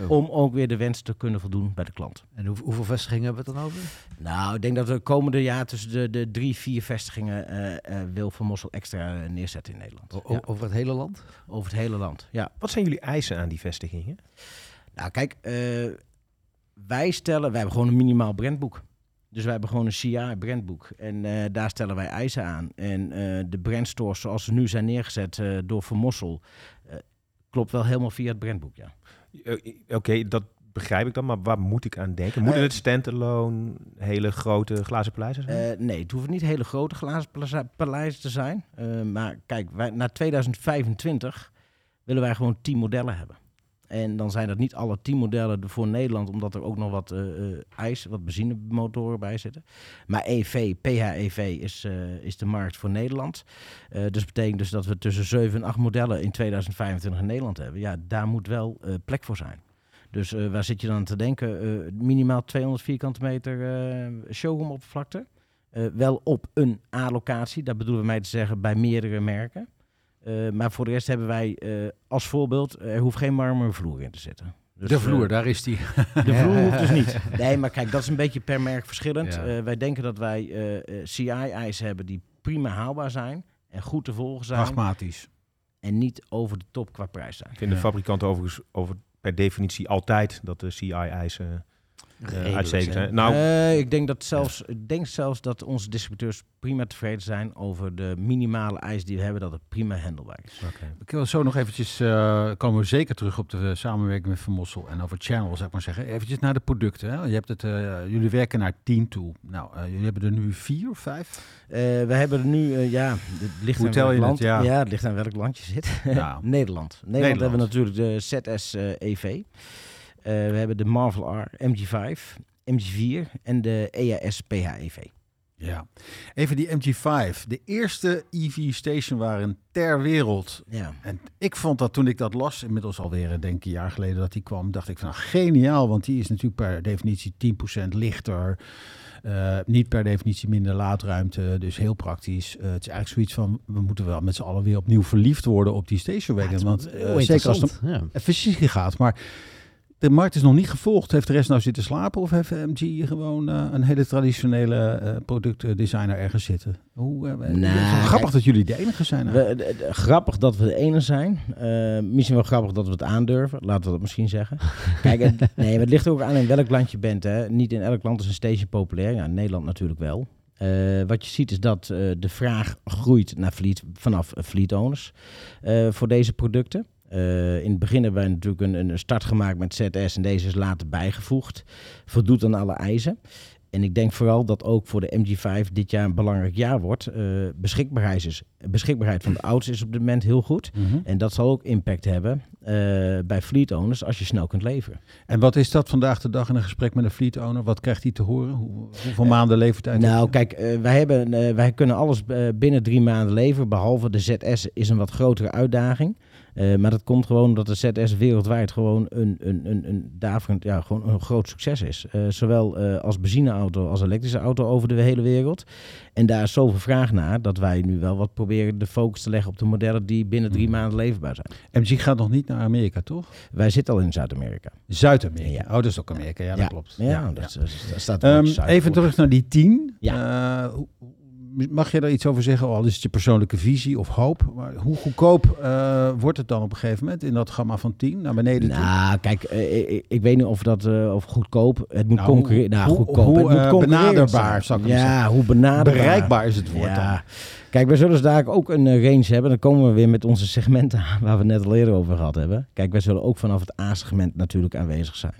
Oh. Om ook weer de wens te kunnen voldoen bij de klant. En hoe, hoeveel vestigingen hebben we het dan over? Nou, ik denk dat we komende jaar tussen de, de drie, vier vestigingen eh, eh, wil Van Mossel extra eh, neerzetten in Nederland. O- Ja, Over het hele land? over het hele land. Ja. Wat zijn jullie eisen aan die vestigingen? Nou, kijk, eh, wij stellen, wij hebben gewoon een minimaal brandboek. Dus wij hebben gewoon een CI brandboek. En eh, daar stellen wij eisen aan. En eh, de brandstores zoals ze nu zijn neergezet eh, door Van Mossel, eh, klopt wel helemaal via het brandboek, ja. Eh, Oké, dat begrijp ik dan, maar waar moet ik aan denken? Moeten Eh, het standalone, hele grote glazen paleizen zijn? Eh, nee, het hoeven niet hele grote glazen paleizen te zijn. Maar kijk, wij, naar 2025 willen wij gewoon 10 modellen hebben. En dan zijn dat niet alle 10 modellen voor Nederland, omdat er ook nog wat eh, eh, ijs, wat benzinemotoren bij zitten. Maar EV, PHEV is, eh, is de markt voor Nederland. Dus betekent dus dat we tussen 7 en 8 modellen in 2025 in Nederland hebben. Ja, daar moet wel plek voor zijn. Dus waar zit je dan aan te denken? Minimaal 200 vierkante meter showroom oppervlakte. Eh, wel op een A-locatie, dat bedoelen we mij te zeggen bij meerdere merken. Eh, maar voor de rest hebben wij eh, als voorbeeld, er hoeft geen marmeren vloer in te zitten. Dus, de vloer, eh, daar is die. de vloer hoeft dus niet. Nee, maar kijk, dat is een beetje per merk verschillend. Ja. Eh, wij denken dat wij eh, eh, CI-eisen hebben die prima haalbaar zijn en goed te volgen zijn. Pragmatisch. En niet over de top qua prijs zijn. Ik vind de Ja. fabrikant overigens over, per definitie altijd dat de CI-eisen Uitstekend zijn. Nou, Eh, ik, denk dat zelfs, ik denk zelfs dat onze distributeurs prima tevreden zijn over de minimale eis die we hebben, dat het prima handelbaar is. Ik wil zo nog eventjes, eh, komen we zeker terug op de eh, samenwerking met Van Mossel en over channel, zou ik maar zeggen. Eventjes naar de producten. Hè. Je hebt het, eh, jullie werken naar 10 toe. Nou, eh, jullie hebben er nu vier of vijf? Eh, we hebben er nu, ja, het ligt Hoe aan tel welk je land. het? Ja. het ligt aan welk land je zit. Ja. Nederland. Nederland. hebben we natuurlijk de ZS eh, EV. Eh, we hebben de Marvel R, MG5, MG4 en de EAS PHEV. Ja. Even die MG5. De eerste EV-station waren ter wereld. Ja. En ik vond dat toen ik dat las, inmiddels alweer eh, denk ik een jaar geleden dat die kwam, dacht ik van nou, geniaal, want die is natuurlijk per definitie 10% lichter. Eh, niet per definitie minder laadruimte, dus heel praktisch. Het is eigenlijk zoiets van, we moeten wel met z'n allen weer opnieuw verliefd worden op die station wagon. want Heel zeker als het ja. om fysiek gaat. Maar de markt is nog niet gevolgd. Heeft de rest nou zitten slapen of heeft MG gewoon eh, een hele traditionele eh, productdesigner ergens zitten? Hoe, Nou, wel grappig dat jullie de enige zijn. We, de- de- grappig dat we de ene zijn. Misschien wel grappig dat we het aandurven. Laten we dat misschien zeggen. Kijk, het, nee, maar het ligt er ook aan in welk land je bent. Hè. Niet in elk land is een station populair. Ja, in Nederland natuurlijk wel. Wat je ziet is dat de vraag groeit naar fleet, vanaf fleet owners voor deze producten. Eh, in het begin hebben wij natuurlijk een, een start gemaakt met ZS en deze is later bijgevoegd. Voldoet aan alle eisen. En ik denk vooral dat ook voor de MG5 dit jaar een belangrijk jaar wordt. Eh, beschikbaarheid, is, beschikbaarheid van de auto's is op dit moment heel goed. Mhm. En dat zal ook impact hebben eh, bij fleet owners als je snel kunt leveren. En wat is dat vandaag de dag in een gesprek met een fleet owner? Wat krijgt hij te horen? Hoe, hoeveel maanden leeftijd? heb Nou, kijk, wij, hebben, wij kunnen alles binnen drie maanden leveren. Behalve de ZS is een wat grotere uitdaging. Eh, maar dat komt gewoon omdat de ZS wereldwijd gewoon een, een, een, een, daverend, ja, gewoon een groot succes is. Eh, zowel eh, als benzineauto als elektrische auto over de hele wereld. En daar is zoveel vraag naar dat wij nu wel wat proberen de focus te leggen op de modellen die binnen drie Mhm. maanden leverbaar zijn. MG gaat nog niet naar Amerika, toch? Wij zitten al in Zuid-Amerika. Zuid-Amerika. Ja. Oh, dat is ook Amerika. Ja, dat klopt. Ja, dat, staat zuid even terug naar die 10. Eh, hoe- mag je daar iets over zeggen? Al is het je persoonlijke visie of hoop. Maar hoe goedkoop eh, wordt het dan op een gegeven moment in dat gamma van 10 naar beneden toe? Nou, kijk, eh, ik, ik weet niet of dat uh, of goedkoop. Het moet Nou, concurreren. Nou, hoe- goedkoop. hoe, het moet eh, benaderbaar, zou ik Ja, zeggen. hoe benaderbaar. Bereikbaar is het woord ja. dan. Kijk, wij zullen dus daar ook een eh, range hebben. Dan komen we weer met onze segmenten aan waar we net al eerder over gehad hebben. Kijk, wij zullen ook vanaf het A-segment natuurlijk aanwezig zijn.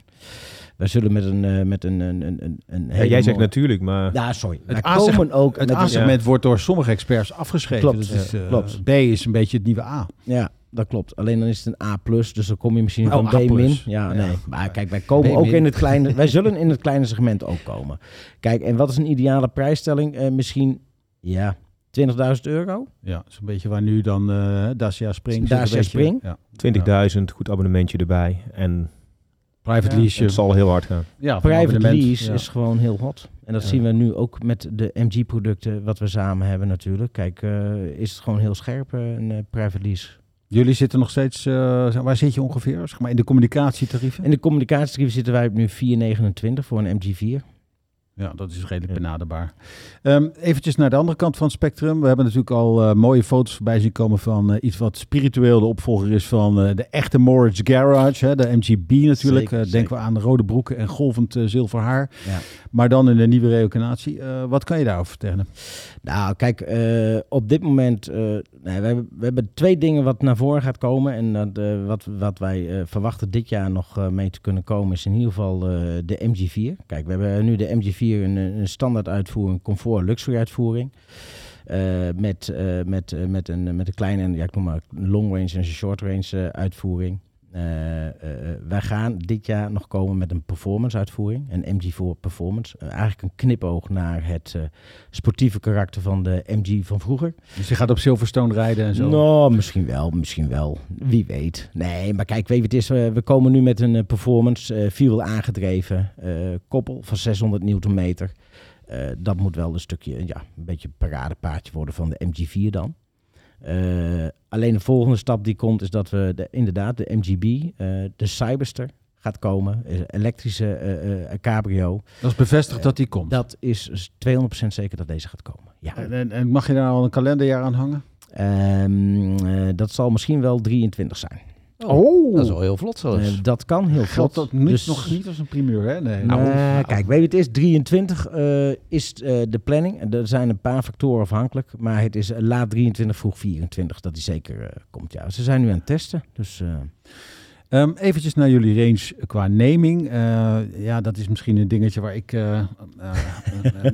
Wij zullen met een, eh, met een, een, een, een, ja, jij zegt natuurlijk, maar Ja, sorry. Het Wij A-seg- komen ook Het A-segment wordt door sommige experts afgeschreven. Klopt, Dat is, eh, klopt. B is een beetje het nieuwe A. Ja, dat klopt. Alleen dan is het een A+, dus dan kom je misschien Oh, van A+. B min. Ja, Ja. nee. Maar kijk, wij komen B ook in het kleine... wij zullen in het kleine segment ook komen. Kijk, en wat is een ideale prijsstelling? Eh, misschien, ja, 20.000 euro? Ja, dat is een beetje waar nu dan eh Dacia Spring. Dacia Spring? Ja. 20.000, goed abonnementje erbij. En Private Ja. lease. het zal heel hard gaan. Ja, Private lease Ja. is gewoon heel hot. En dat Ja. zien we nu ook met de MG-producten wat we samen hebben natuurlijk. Kijk, eh, is het gewoon heel scherp, eh, een eh, private lease. Jullie zitten nog steeds, eh, waar zit je ongeveer? Zeg maar in de communicatietarieven? In de communicatietarieven zitten wij op nu 4,29 voor een MG4. Ja, dat is redelijk benaderbaar. Ehm eventjes naar de andere kant van het spectrum. We hebben natuurlijk al eh, mooie foto's voorbij zien komen van eh, iets wat spiritueel de opvolger is van eh, de echte Moritz Garage. Hè, de MGB natuurlijk. Zeker, denken we aan de rode broeken en golvend zilver haar. Ja. Maar dan in de nieuwe reocanatie. Eh, wat kan je daarover vertellen? Nou, kijk, op dit moment, nee, we, hebben, we hebben twee dingen wat naar voren gaat komen. En dat, wat, wat wij verwachten dit jaar nog mee te kunnen komen, is in ieder geval de MG4. Kijk, we hebben nu de MG4 een, een standaard uitvoering, comfort luxury uitvoering. Eh, met, eh, met, eh, met, een, met een kleine, ja, ik noem maar long range en short range eh, uitvoering. Eh, eh, wij gaan dit jaar nog komen met een performance uitvoering, een MG4 Performance. Eh, eigenlijk een knipoog naar het eh, sportieve karakter van de MG van vroeger. Dus je gaat op Silverstone rijden en zo. Nou, misschien wel, misschien wel. Wie weet. Nee, maar kijk, weet je, het is, eh, we komen nu met een eh, performance, eh vierwiel aangedreven, eh, koppel van 600 newtonmeter. Eh, dat moet wel een stukje, ja, een beetje een paradepaardje worden van de MG4 dan. Eh, alleen de volgende stap die komt is dat we de, inderdaad de MGB, eh, de Cyberster gaat komen, elektrische eh, eh, cabrio. Dat is bevestigd dat die komt. Dat is dus 200% zeker dat deze gaat komen. Ja. En, en, en mag je daar al een kalenderjaar aan hangen? Ehm, eh, dat zal misschien wel 23 zijn. Oh, dat is wel heel vlot zo. Dat kan heel vlot. dat niet, Dus- nog niet als een primeur, hè? Nee. Nou, Nou, kijk, weet je, het is 23 eh, is eh, de planning. En Er zijn een paar factoren afhankelijk, maar het is eh, laat 23, vroeg 24 dat die zeker eh, komt. Ja, ze zijn nu aan het testen, dus Ehm, eventjes naar jullie range qua naming. Eh, ja, dat is misschien een dingetje waar ik eh, eh,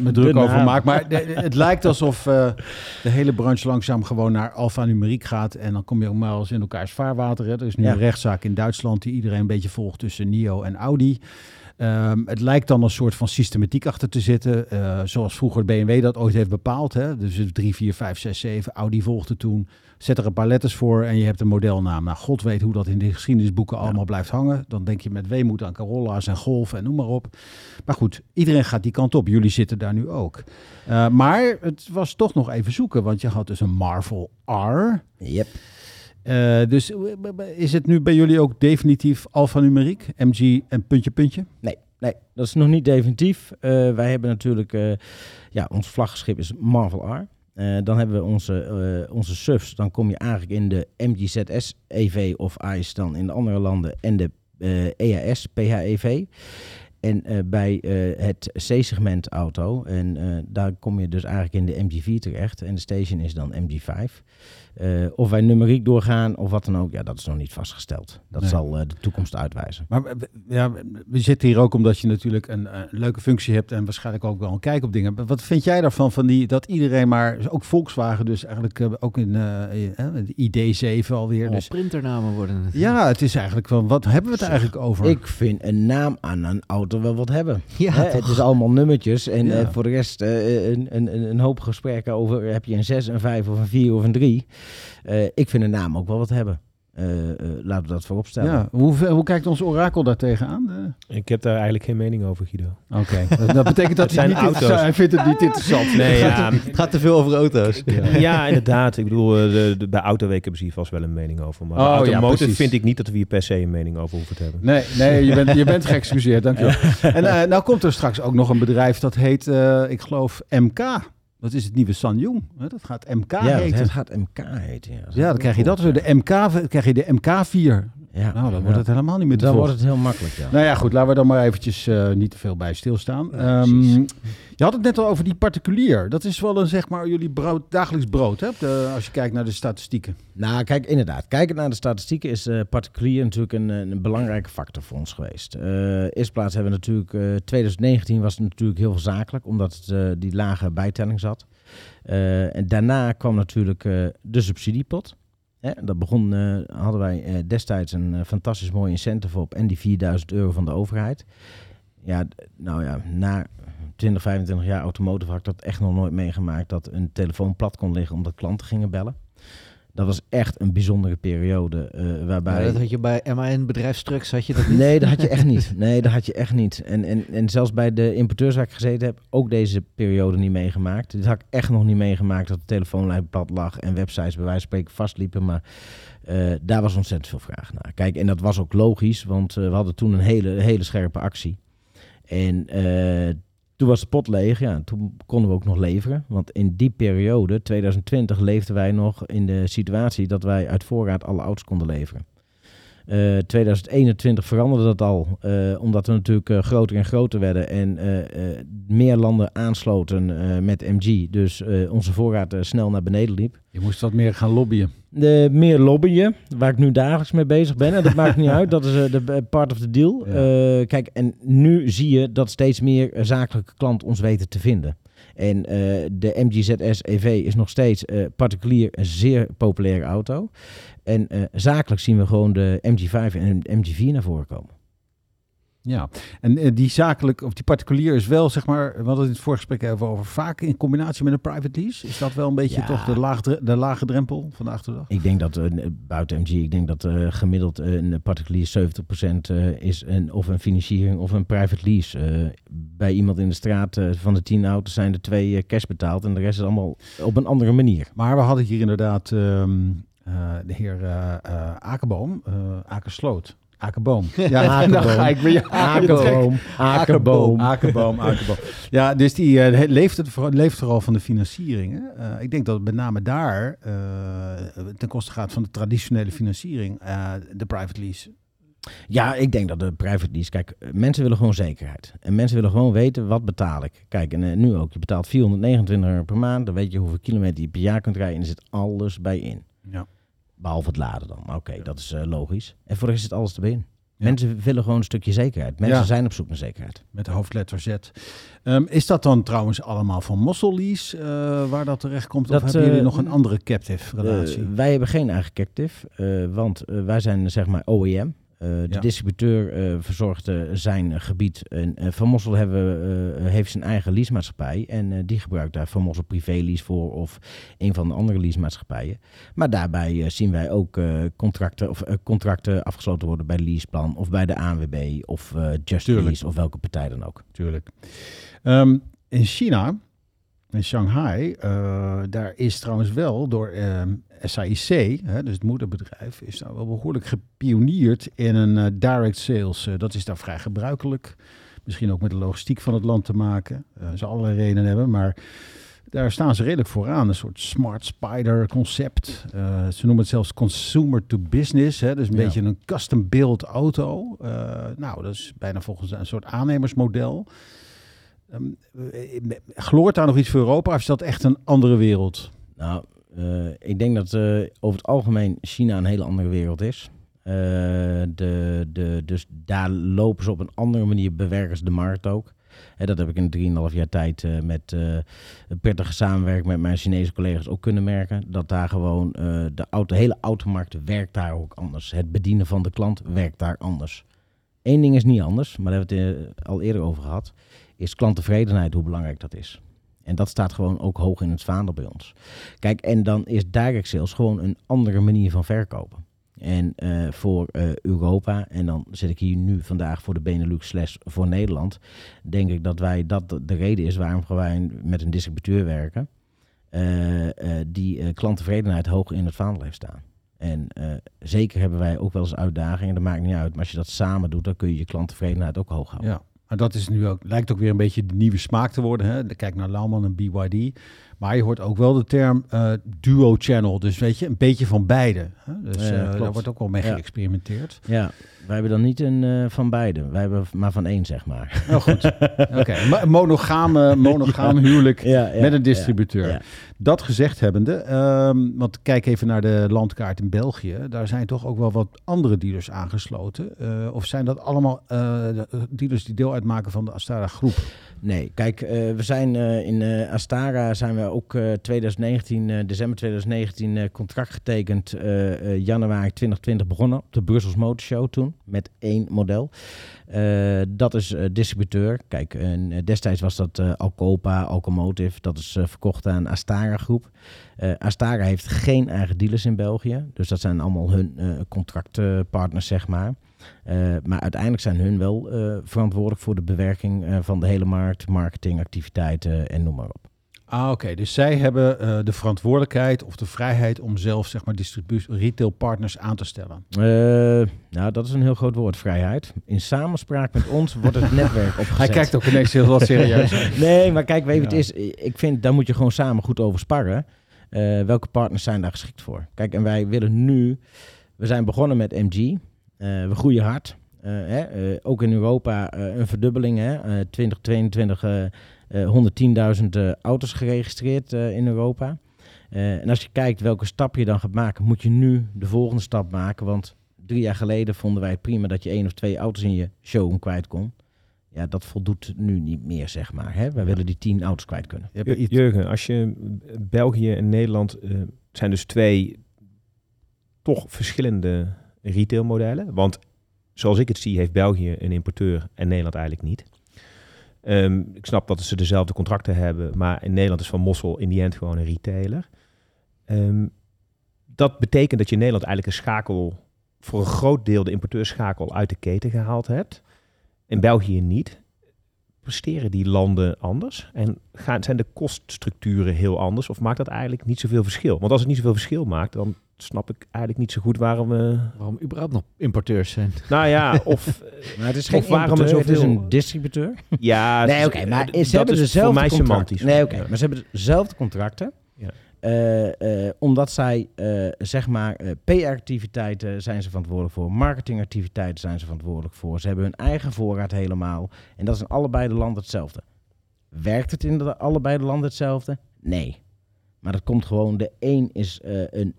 me druk over maak. Maar het lijkt alsof de hele branche langzaam gewoon naar alfanumeriek gaat. En dan kom je ook maar eens in elkaars vaarwater. Hè. Er is nu Ja. een rechtszaak in Duitsland die iedereen een beetje volgt tussen NIO en Audi. Ehm, het lijkt dan een soort van systematiek achter te zitten. eh, zoals vroeger BMW dat ooit heeft bepaald. Hè. Dus het 3, 4, 5, 6, 7. Audi volgde toen. Zet er een paar letters voor en je hebt een modelnaam. Nou, god weet hoe dat in de geschiedenisboeken allemaal blijft hangen. Dan denk je met weemoed aan Corolla's en Golf en noem maar op. Maar goed, iedereen gaat die kant op. Jullie zitten daar nu ook. Eh, maar het was toch nog even zoeken, want je had dus een Marvel R. yep. Eh, dus eh, is het nu bij jullie ook definitief alfanumeriek? MG en puntje, puntje? Nee, nee, dat is nog niet definitief. Eh, wij hebben natuurlijk, ja, ons vlaggenschip is Marvel R. Dan hebben we onze, onze SUVs. Dan kom je eigenlijk in de MGZS EV of ICE dan in de andere landen. En de EAS PHEV. En bij het C-segment auto. En daar kom je dus eigenlijk in de MG4 terecht. En de station is dan MG5. Eh, of wij numeriek doorgaan of wat dan ook, ja, dat is nog niet vastgesteld. Dat Nee. zal eh, de toekomst uitwijzen. Maar we- ja, we zitten hier ook omdat je natuurlijk een, eh, leuke functie hebt en waarschijnlijk ook wel een kijk op dingen. Wat vind jij daarvan, van die, dat iedereen maar, ook Volkswagen dus eigenlijk ook in de ID7 alweer. Oh, Dus, printernamen worden het. ja, het is eigenlijk van, wat hebben we het eigenlijk over? Ik vind een naam aan een auto wel wat hebben. Ja, Hè, het is allemaal nummertjes. En Ja. eh, voor de rest een, een, een- een hoop gesprekken over heb je een 6, een 5 of een 4 of een 3. Eh, ik vind een naam ook wel wat hebben. Eh, eh, laten we dat voorop stellen. ja, hoe, hoe kijkt ons orakel daar tegenaan? Eh, Ik heb daar eigenlijk geen mening over, Guido. Oké, dat, dat betekent dat Het hij, zijn niet auto's. hij vindt het niet interessant. Nee, Het ja, gaat- Het gaat te veel over auto's. ja. inderdaad. Ik bedoel, de, de, bij Autoweek hebben ze hier vast wel een mening over. Maar Oh, bij ja, Automotive vind ik niet dat we hier per se een mening over hoeven te hebben. Nee, nee je, bent, je bent geëxcuseerd, dankjewel. En eh, nou komt er straks ook nog een bedrijf dat heet, eh, ik geloof, MK. Dat is het nieuwe Sanjong. hè? Dat gaat MK Ja, heten. het gaat MK heten. Ja, Ja, dan krijg je dat. weer. De MK, krijg je de MK4. Ja, Nou, dan ja. wordt het helemaal niet meer te Dan wordt het heel makkelijk, ja. Nou ja, goed, laten we dan maar eventjes eh, niet te veel bij stilstaan. Ja. Je had het net al over die particulier. Dat is wel een, zeg maar, jullie brood, dagelijks brood, hè? Als je kijkt naar de statistieken. Nou, kijk, inderdaad. Kijkend naar de statistieken is eh, particulier natuurlijk een, eh, een belangrijke factor voor ons geweest. Eh eerst plaats hebben we natuurlijk, eh 2019 was het natuurlijk heel veel zakelijk, omdat het, die lage bijtelling zat. En daarna kwam natuurlijk de subsidiepot. Hè, dat begon, hadden wij destijds een fantastisch mooi incentive op en die 4000 euro van de overheid. Ja, nou ja, na 20, 25 jaar automotive had ik dat echt nog nooit meegemaakt dat een telefoon plat kon liggen omdat klanten gingen bellen. Dat was echt een bijzondere periode eh, waarbij... Dat had je bij MAN bedrijfstrucks, had je dat niet? Nee, dat had je echt niet. Nee, dat had je echt niet. En, en, en zelfs bij de importeurs waar ik gezeten heb, ook deze periode niet meegemaakt. Dit had ik echt nog niet meegemaakt dat de telefoonlijn plat lag en websites bij wijze van spreken vastliepen. Maar eh, daar was ontzettend veel vraag naar. Kijk, en dat was ook logisch, want eh, we hadden toen een hele, hele scherpe actie. En toen was de pot leeg, ja, toen konden we ook nog leveren. Want in die periode, 2020, leefden wij nog in de situatie dat wij uit voorraad alle auto's konden leveren. Eh 2021 veranderde dat al, eh, omdat we natuurlijk eh, groter en groter werden en eh, eh, meer landen aansloten eh, met MG. Dus eh, onze voorraad eh, snel naar beneden liep. Je moest wat meer gaan lobbyen. De meer lobbyen, waar ik nu dagelijks mee bezig ben. En dat maakt niet uit, dat is eh, de eh, part of the deal. Ja. Eh, kijk, en nu zie je dat steeds meer eh, zakelijke klanten ons weten te vinden. En eh, de MG ZS EV is nog steeds eh, particulier een zeer populaire auto. En eh, zakelijk zien we gewoon de MG5 en de MG4 naar voren komen. Ja, en eh, die zakelijk, of die particulier is wel, zeg maar, we hadden het in het vorige gesprek even over, vaak in combinatie met een private lease. Is dat wel een beetje Ja. toch de, laag, de lage drempel vandaag de dag? Ik denk dat, eh, buiten MG, ik denk dat gemiddeld een particulier 70% eh, is een, of een financiering of een private lease. Bij iemand in de straat van de 10 auto's zijn er twee cash betaald en de rest is allemaal op een andere manier. Maar we hadden hier inderdaad ehm, eh, de heer eh eh, Akerboom, eh Akersloot. Akerboom. Ja, Akerboom. dan ga ik weer Akerboom, Akerboom. Akerboom, Akerboom. Ja, dus die eh, leeft, het, vooral- leeft vooral van de financieringen. Eh, ik denk dat het met name daar eh, ten koste gaat van de traditionele financiering, eh, de private lease. Ja, ik denk dat de private lease... Kijk, eh, mensen willen gewoon zekerheid. En mensen willen gewoon weten, wat betaal ik? Kijk, en eh, nu ook. Je betaalt 429 euro per maand. Dan weet je hoeveel kilometer je per jaar kunt rijden. En er zit alles bij in. Ja. Behalve het laden dan. Maar oké, dat is eh, logisch. En voor de rest zit alles. Ja. Mensen willen gewoon een stukje zekerheid. Mensen Ja. zijn op zoek naar zekerheid. Met de hoofdletter Z. Ehm, is dat dan trouwens allemaal van Mossel Lease eh, waar dat terecht komt? Of hebben jullie eh, nog een andere captive relatie? Eh, wij hebben geen eigen captive, eh, want eh, wij zijn zeg maar OEM. Eh, de Ja. distributeur eh, verzorgt eh, zijn gebied. En Van Mossel hebben, heeft zijn eigen leasemaatschappij. En die gebruikt daar Van Mossel privé lease voor of een van de andere leasemaatschappijen. Maar daarbij zien wij ook contracten, of, contracten afgesloten worden bij Leaseplan of bij de ANWB of Just Tuurlijk. Lease of welke partij dan ook. Tuurlijk. Ehm, in China, in Shanghai, eh, daar is trouwens wel door ehm, SAIC, hè, dus het moederbedrijf, is daar wel behoorlijk gepioneerd in een eh, direct sales. Eh, dat is daar vrij gebruikelijk. Misschien ook met de logistiek van het land te maken. Ze allerlei redenen hebben, maar daar staan ze redelijk vooraan. Een soort smart spider concept. Ze noemen het zelfs consumer to business. Hè? Dus een Ja. beetje een custom build auto. Nou, dat is bijna volgens een soort aannemersmodel. Ehm, eh, gloort daar nog iets voor Europa? Of is dat echt een andere wereld? Nou, eh, ik denk dat eh, over het algemeen China een hele andere wereld is. Eh, de, de, dus daar lopen ze op een andere manier, bewerken ze de markt ook. Hè, dat heb ik in 3,5 jaar tijd eh, met eh, een prettige samenwerking met mijn Chinese collega's ook kunnen merken. Dat daar gewoon eh, de, auto, hele automarkt werkt daar ook anders. Het bedienen van de klant werkt daar anders. Eén ding is niet anders, maar daar hebben we het eh, al eerder over gehad. Is klanttevredenheid, hoe belangrijk dat is. En dat staat gewoon ook hoog in het vaandel bij ons. Kijk, en dan is direct sales gewoon een andere manier van verkopen. En eh, voor eh, Europa, en dan zit ik hier nu vandaag voor de Benelux slash voor Nederland, denk ik dat wij dat de- de reden is waarom wij met een distributeur werken, eh, die klanttevredenheid hoog in het vaandel heeft staan. En zeker hebben wij ook wel eens uitdagingen, dat maakt niet uit, maar als je dat samen doet, dan kun je je klanttevredenheid ook hoog houden. Ja. Maar dat is nu ook, lijkt ook weer een beetje de nieuwe smaak te worden. Hè? Kijk naar Lauman en BYD. Maar je hoort ook wel de term eh, duo channel. Dus weet je, een beetje van beide. Hè? Dus Ja, eh, daar wordt ook wel mee geëxperimenteerd. Ja, wij hebben dan niet een eh, van beide. Wij hebben maar van één, zeg maar. Nou goed. Oké, Ma- monogame, monogaam huwelijk Ja, ja, met een distributeur. ja. Dat gezegd hebbende, ehm, want kijk even naar de landkaart in België. Daar zijn toch ook wel wat andere dealers aangesloten. Eh, of zijn dat allemaal eh, de- dealers die deel uitmaken van de Astara groep? Nee, kijk, we zijn in Astara zijn we ook eh 2019, eh, december 2019 eh, contract getekend. januari 2020 begonnen op de Brussels Motor Show toen met één model. Eh, dat is eh, distributeur. Kijk, eh, destijds was dat Alcopa, Alcomotive. Dat is verkocht aan Astara groep. Astara heeft geen eigen dealers in België. Dus dat zijn allemaal hun contractpartners, zeg maar. Maar uiteindelijk zijn hun wel verantwoordelijk voor de bewerking van de hele markt, marketingactiviteiten en noem maar op. Ah, oké. Dus zij hebben eh, de verantwoordelijkheid of de vrijheid om zelf, zeg maar, distributie, retail partners aan te stellen. Eh, nou, dat is een heel groot woord, vrijheid. In samenspraak met ons wordt het netwerk opgezet. Hij kijkt ook ineens heel wat serieus. nee, maar kijk, weet je het is? Ik vind, daar moet je gewoon samen goed over sparren. Eh, welke partners zijn daar geschikt voor? Kijk, en wij willen nu... We zijn begonnen met MG. We groeien hard. Hè, ook in Europa een verdubbeling. Hè? Eh, 2022 eh, eh, 110.000 eh, auto's geregistreerd eh, in Europa. Eh, en als je kijkt welke stap je dan gaat maken, moet je nu de volgende stap maken. Want drie jaar geleden vonden wij het prima dat je één of twee auto's in je showroom kwijt kon. Ja, dat voldoet nu niet meer, zeg maar. Hè? Wij willen die tien auto's kwijt kunnen. Jurgen, als je eh, België en Nederland eh, zijn dus twee toch verschillende retailmodellen. Want zoals ik het zie, heeft België een importeur en Nederland eigenlijk niet. Ehm, ik snap dat ze dezelfde contracten hebben, maar in Nederland is Van Mossel in die end gewoon een retailer. Ehm, dat betekent dat je in Nederland eigenlijk een schakel, voor een groot deel de importeurschakel uit de keten gehaald hebt. In België niet presteren die landen anders? En gaan, zijn de koststructuren heel anders? Of maakt dat eigenlijk niet zoveel verschil? Want als het niet zoveel verschil maakt, dan snap ik eigenlijk niet zo goed waarom we... Waarom überhaupt nog importeurs zijn. Nou ja, of... Maar het is geen waarom importeur, het is een distributeur. ja, Nee, het oké, maar ze dat hebben is dezelfde voor mij semantisch. Nee, oké, maar ze hebben dezelfde contracten. Ja. Eh, eh, omdat zij, eh, zeg maar, PR-activiteiten zijn ze verantwoordelijk voor. Marketingactiviteiten zijn ze verantwoordelijk voor. Ze hebben hun eigen voorraad helemaal. En dat is in allebei de landen hetzelfde. Werkt het in de, allebei de landen hetzelfde? Nee. Maar dat komt gewoon, de een is eh, een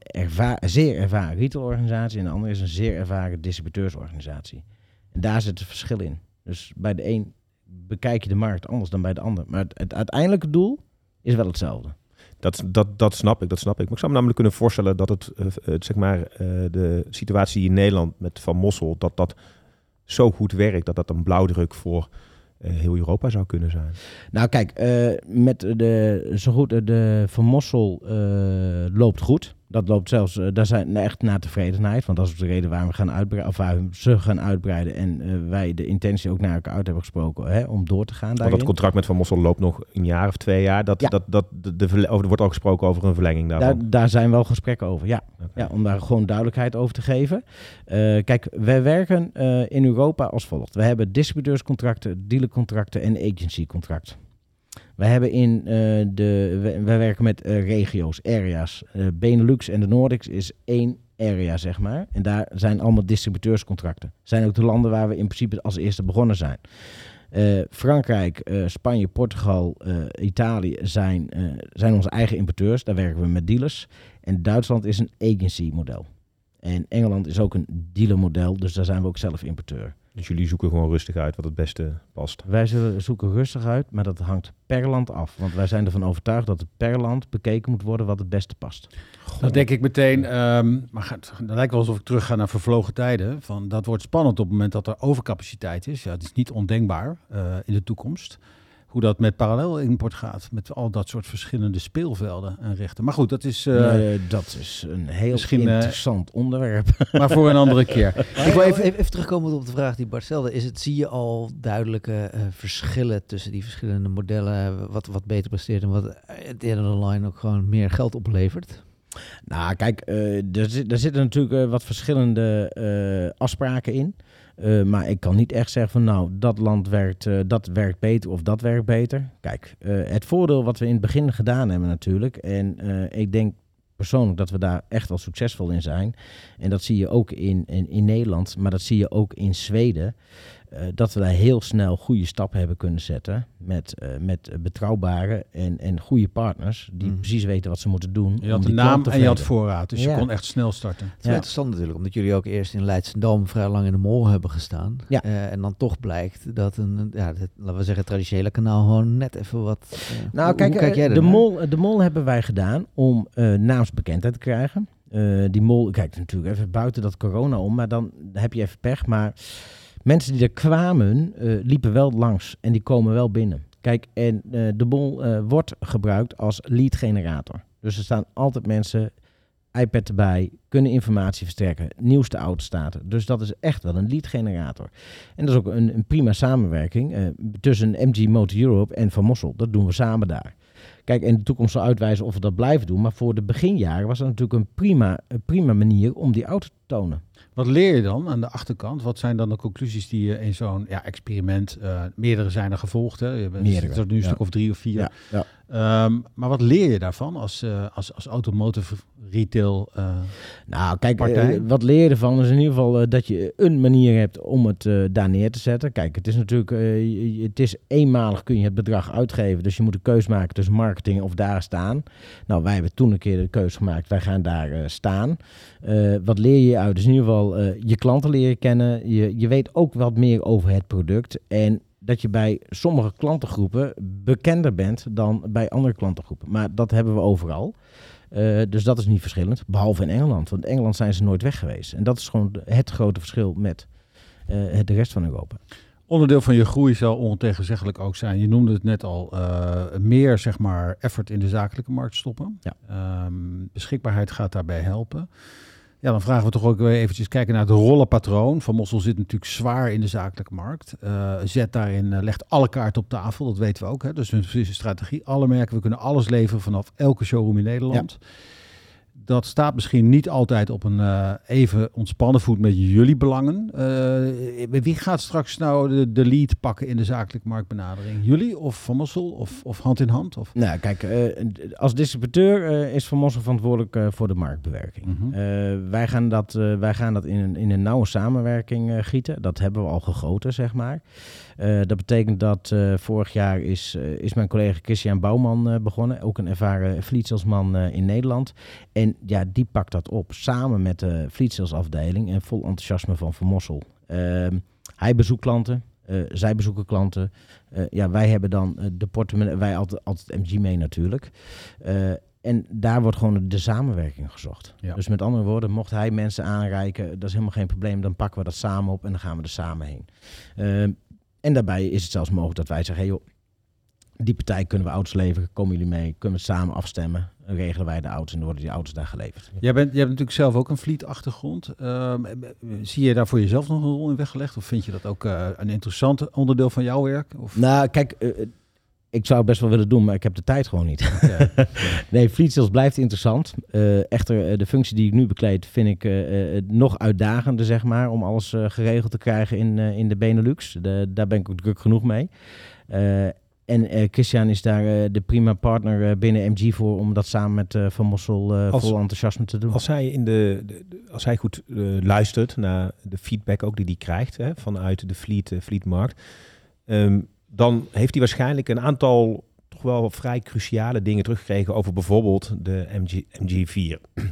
zeer ervaren retailorganisatie en de ander is een zeer ervaren distributeursorganisatie. En daar zit het verschil in. Dus bij de een bekijk je de markt anders dan bij de ander. Maar het, uiteindelijke doel is wel hetzelfde. Dat, dat, dat snap ik, dat snap ik. Maar ik zou me namelijk kunnen voorstellen dat het, eh, het, zeg maar, eh, de situatie in Nederland met Van Mossel, dat dat zo goed werkt, dat dat een blauwdruk voor eh, heel Europa zou kunnen zijn. Nou kijk, eh, met de, zo goed, eh, de Van Mossel eh, loopt goed. Dat loopt zelfs, eh, daar zijn echt naar tevredenheid. Want dat is de reden waarom we gaan uitbreiden, of ze gaan uitbreiden. En eh, wij de intentie ook naar elkaar uit hebben gesproken hè, om door te gaan Want daarin. dat contract met Van Mossel loopt nog een jaar of twee jaar. Dat, Ja. dat, dat, de, er wordt al gesproken over een verlenging daarvan. Daar, daar zijn wel gesprekken over, ja. Ja om daar gewoon duidelijkheid over te geven. Eh, kijk, wij werken in Europa als volgt. We hebben distributeurscontracten, dealercontracten en agencycontract. Wij hebben in eh, de, wij werken met eh, regio's, areas. Eh, Benelux en de Nordics is één area, zeg maar. En daar zijn allemaal distributeurscontracten. Zijn ook de landen waar we in principe als eerste begonnen zijn. Frankrijk, Spanje, Portugal, Italië zijn, zijn onze eigen importeurs. Daar werken we met dealers. En Duitsland is een agency model. En Engeland is ook een dealer model, dus daar zijn we ook zelf importeur. Dus jullie zoeken gewoon rustig uit wat het beste past. Wij zullen zoeken rustig uit, maar dat hangt per land af. Want wij zijn ervan overtuigd dat het per land bekeken moet worden wat het beste past. Dan denk ik meteen, ehm, maar dan lijkt wel alsof ik terug ga naar vervlogen tijden. Van, dat wordt spannend op het moment dat er overcapaciteit is. Ja, het is niet ondenkbaar eh, in de toekomst. Hoe dat met parallel import gaat. Met al dat soort verschillende speelvelden en rechten. Maar goed, dat is eh, dat is een heel eh, interessant onderwerp. maar voor een andere keer. Ik wil even, even, even terugkomen op de vraag die Bart stelde. Is het, zie je al duidelijke eh, verschillen tussen die verschillende modellen? Wat, wat beter presteert en wat at the end of the line ook gewoon meer geld oplevert? Nou, kijk, eh, er, zit, er zitten natuurlijk wat verschillende eh, afspraken in. Eh, maar ik kan niet echt zeggen van nou, dat land werkt, eh, dat werkt beter of dat werkt beter. Kijk, eh, het voordeel wat we in het begin gedaan hebben natuurlijk. En ik denk persoonlijk dat we daar echt wel succesvol in zijn. En dat zie je ook in, in Nederland, maar dat zie je ook in Zweden. Eh, dat we daar heel snel goede stappen hebben kunnen zetten. Met, eh, met betrouwbare en, en goede partners. Die Mhm. precies weten wat ze moeten doen. Je had die een naam en je had voorraad. Dus je kon echt snel starten. Het is Ja. interessant natuurlijk, omdat jullie ook eerst in Leidschendam vrij lang in de mol hebben gestaan. Ja. Eh, en dan toch blijkt dat een, ja, het, laten we zeggen, het traditionele kanaal gewoon net even wat... Nou, hoe- kijk, hoe kijk jij de, mol, de mol hebben wij gedaan om eh naamsbekendheid te krijgen. Eh, die mol, kijk natuurlijk even buiten dat corona om, maar dan heb je even pech. Maar mensen die er kwamen, eh, liepen wel langs en die komen wel binnen. Kijk, en eh, de mol eh, wordt gebruikt als lead generator. Dus er staan altijd mensen, iPad erbij, kunnen informatie versterken, nieuwste auto staat. Dus dat is echt wel een lead generator. En dat is ook een, een prima samenwerking tussen MG Motor Europe en Van Mossel. Dat doen we samen daar. Kijk, in de toekomst zal uitwijzen of we dat blijven doen. Maar voor de beginjaren was dat natuurlijk een prima, een prima manier om die auto te tonen. Wat leer je dan aan de achterkant? Wat zijn dan de conclusies die je in zo'n ja, experiment... eh, meerdere zijn er gevolgd, hè? Je bent Meerdere, er nu een ja. stuk of drie of vier. ja. Ehm, maar wat leer je daarvan als, eh, als, als automotive retail? eh, Nou, kijk, eh, wat leer je ervan is in ieder geval dat je een manier hebt om het daar neer te zetten. Kijk, het is natuurlijk, het is eenmalig kun je het bedrag uitgeven. Dus je moet een keus maken tussen marketing of daar staan. Nou, wij hebben toen een keer de keuze gemaakt, wij gaan daar staan. Wat leer je uit? Dus in ieder geval je klanten leren kennen. Je, je weet ook wat meer over het product. En dat je bij sommige klantengroepen bekender bent dan bij andere klantengroepen. Maar dat hebben we overal. Eh, dus dat is niet verschillend, behalve in Engeland. Want in Engeland zijn ze nooit weg geweest. En dat is gewoon het grote verschil met eh, de rest van Europa. Onderdeel van je groei zal ontegenzeggelijk ook zijn. Je noemde het net al, eh, meer zeg maar effort in de zakelijke markt stoppen. Ja. Ehm, beschikbaarheid gaat daarbij helpen. Ja, dan vragen we toch ook weer eventjes kijken naar het rollenpatroon. Van Mossel zit natuurlijk zwaar in de zakelijke markt. Eh, zet daarin, eh, legt alle kaarten op tafel, dat weten we ook. Hè? Dus hun strategie. Alle merken, we kunnen alles leveren vanaf elke showroom in Nederland. Dat staat misschien niet altijd op een eh, even ontspannen voet met jullie belangen. Eh, wie gaat straks nou de, de lead pakken in de zakelijke marktbenadering? Jullie of Van Mossel of, of hand in hand? Of? Nou, kijk, eh, als distributeur is Van Mossel verantwoordelijk voor de marktbewerking. Mhm. Wij gaan dat, wij gaan dat in, een, in een nauwe samenwerking gieten. Dat hebben we al gegoten, zeg maar. Eh, dat betekent dat eh, vorig jaar is, eh, is mijn collega Christian Bouwman begonnen. Ook een ervaren fleetsalesman eh in Nederland. En ja, die pakt dat op samen met de fleetsalesafdeling en vol enthousiasme van Van Mossel. Ehm, hij bezoekt klanten. zij bezoeken klanten. Ja, wij hebben dan de portemonnee. Wij altijd, altijd MG mee natuurlijk. En daar wordt gewoon de samenwerking gezocht. Ja. Dus met andere woorden, mocht hij mensen aanreiken, dat is helemaal geen probleem. Dan pakken we dat samen op en dan gaan we er samen heen. En daarbij is het zelfs mogelijk dat wij zeggen: hey joh, die partij kunnen we auto's leveren. Komen jullie mee? Kunnen we samen afstemmen? Regelen wij de auto's en dan worden die auto's daar geleverd. Jij, bent, jij hebt natuurlijk zelf ook een fleet-achtergrond. Ehm, zie je daar voor jezelf nog een rol in weggelegd? Of vind je dat ook eh, een interessant onderdeel van jouw werk? Of? Nou, kijk, eh, eh, ik zou het best wel willen doen, maar ik heb de tijd gewoon niet. Ja. nee, fleet sales blijft interessant. Eh, echter, eh, de functie die ik nu bekleed vind ik eh, nog uitdagender, zeg maar, om alles geregeld te krijgen in, in de Benelux. De, daar ben ik ook druk genoeg mee. En Christian is daar de prima partner binnen MG voor om dat samen met Van Mossel Als- vol enthousiasme te doen. Als hij, in de, de- de- als hij goed luistert naar de feedback ook die hij krijgt hè, vanuit de fleet, fleetmarkt, ehm, dan heeft hij waarschijnlijk een aantal toch wel vrij cruciale dingen teruggekregen over bijvoorbeeld de MG, MG4.